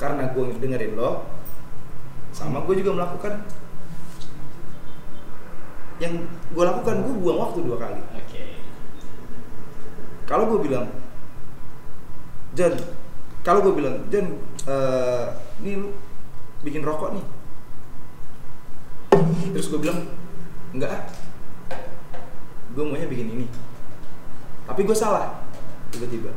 Karena gue dengerin lo sama gue juga melakukan yang gue lakukan gue buang waktu dua kali. Oke. kalau gue bilang John kalau gue bilang John eh, ini lu bikin rokok nih. Terus gue bilang enggak. Gue maunya bikin ini. Tapi gue salah tiba-tiba.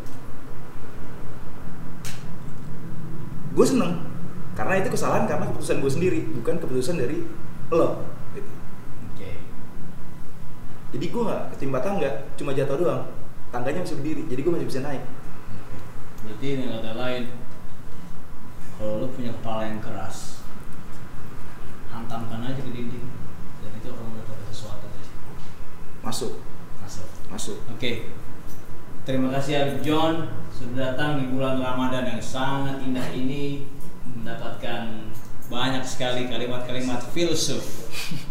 Gue seneng karena itu kesalahan karena keputusan gue sendiri bukan keputusan dari lo. Jadi gue nggak ketimpa tangga cuma jatuh doang tangganya masih berdiri jadi gue masih bisa naik Berarti dengan kata lain, kalau lo punya kepala yang keras, hantamkan aja ke dinding dan itu akan mendapatkan sesuatu masuk Masuk. masuk Oke. Terima kasih Arif John sudah datang di bulan Ramadan yang sangat indah ini mendapatkan banyak sekali kalimat-kalimat filsuf.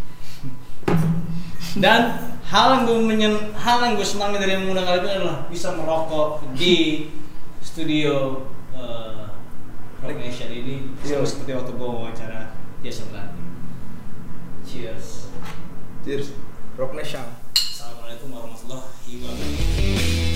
Dan hal yang gue menyen, hal yang gue senangi dari mengundang kali ini adalah bisa merokok di studio uh, Rock Nation ini sama Iya. seperti waktu gue wawancara Jason Ranti. Cheers. cheers rock nation Assalamualaikum warahmatullahi wabarakatuh.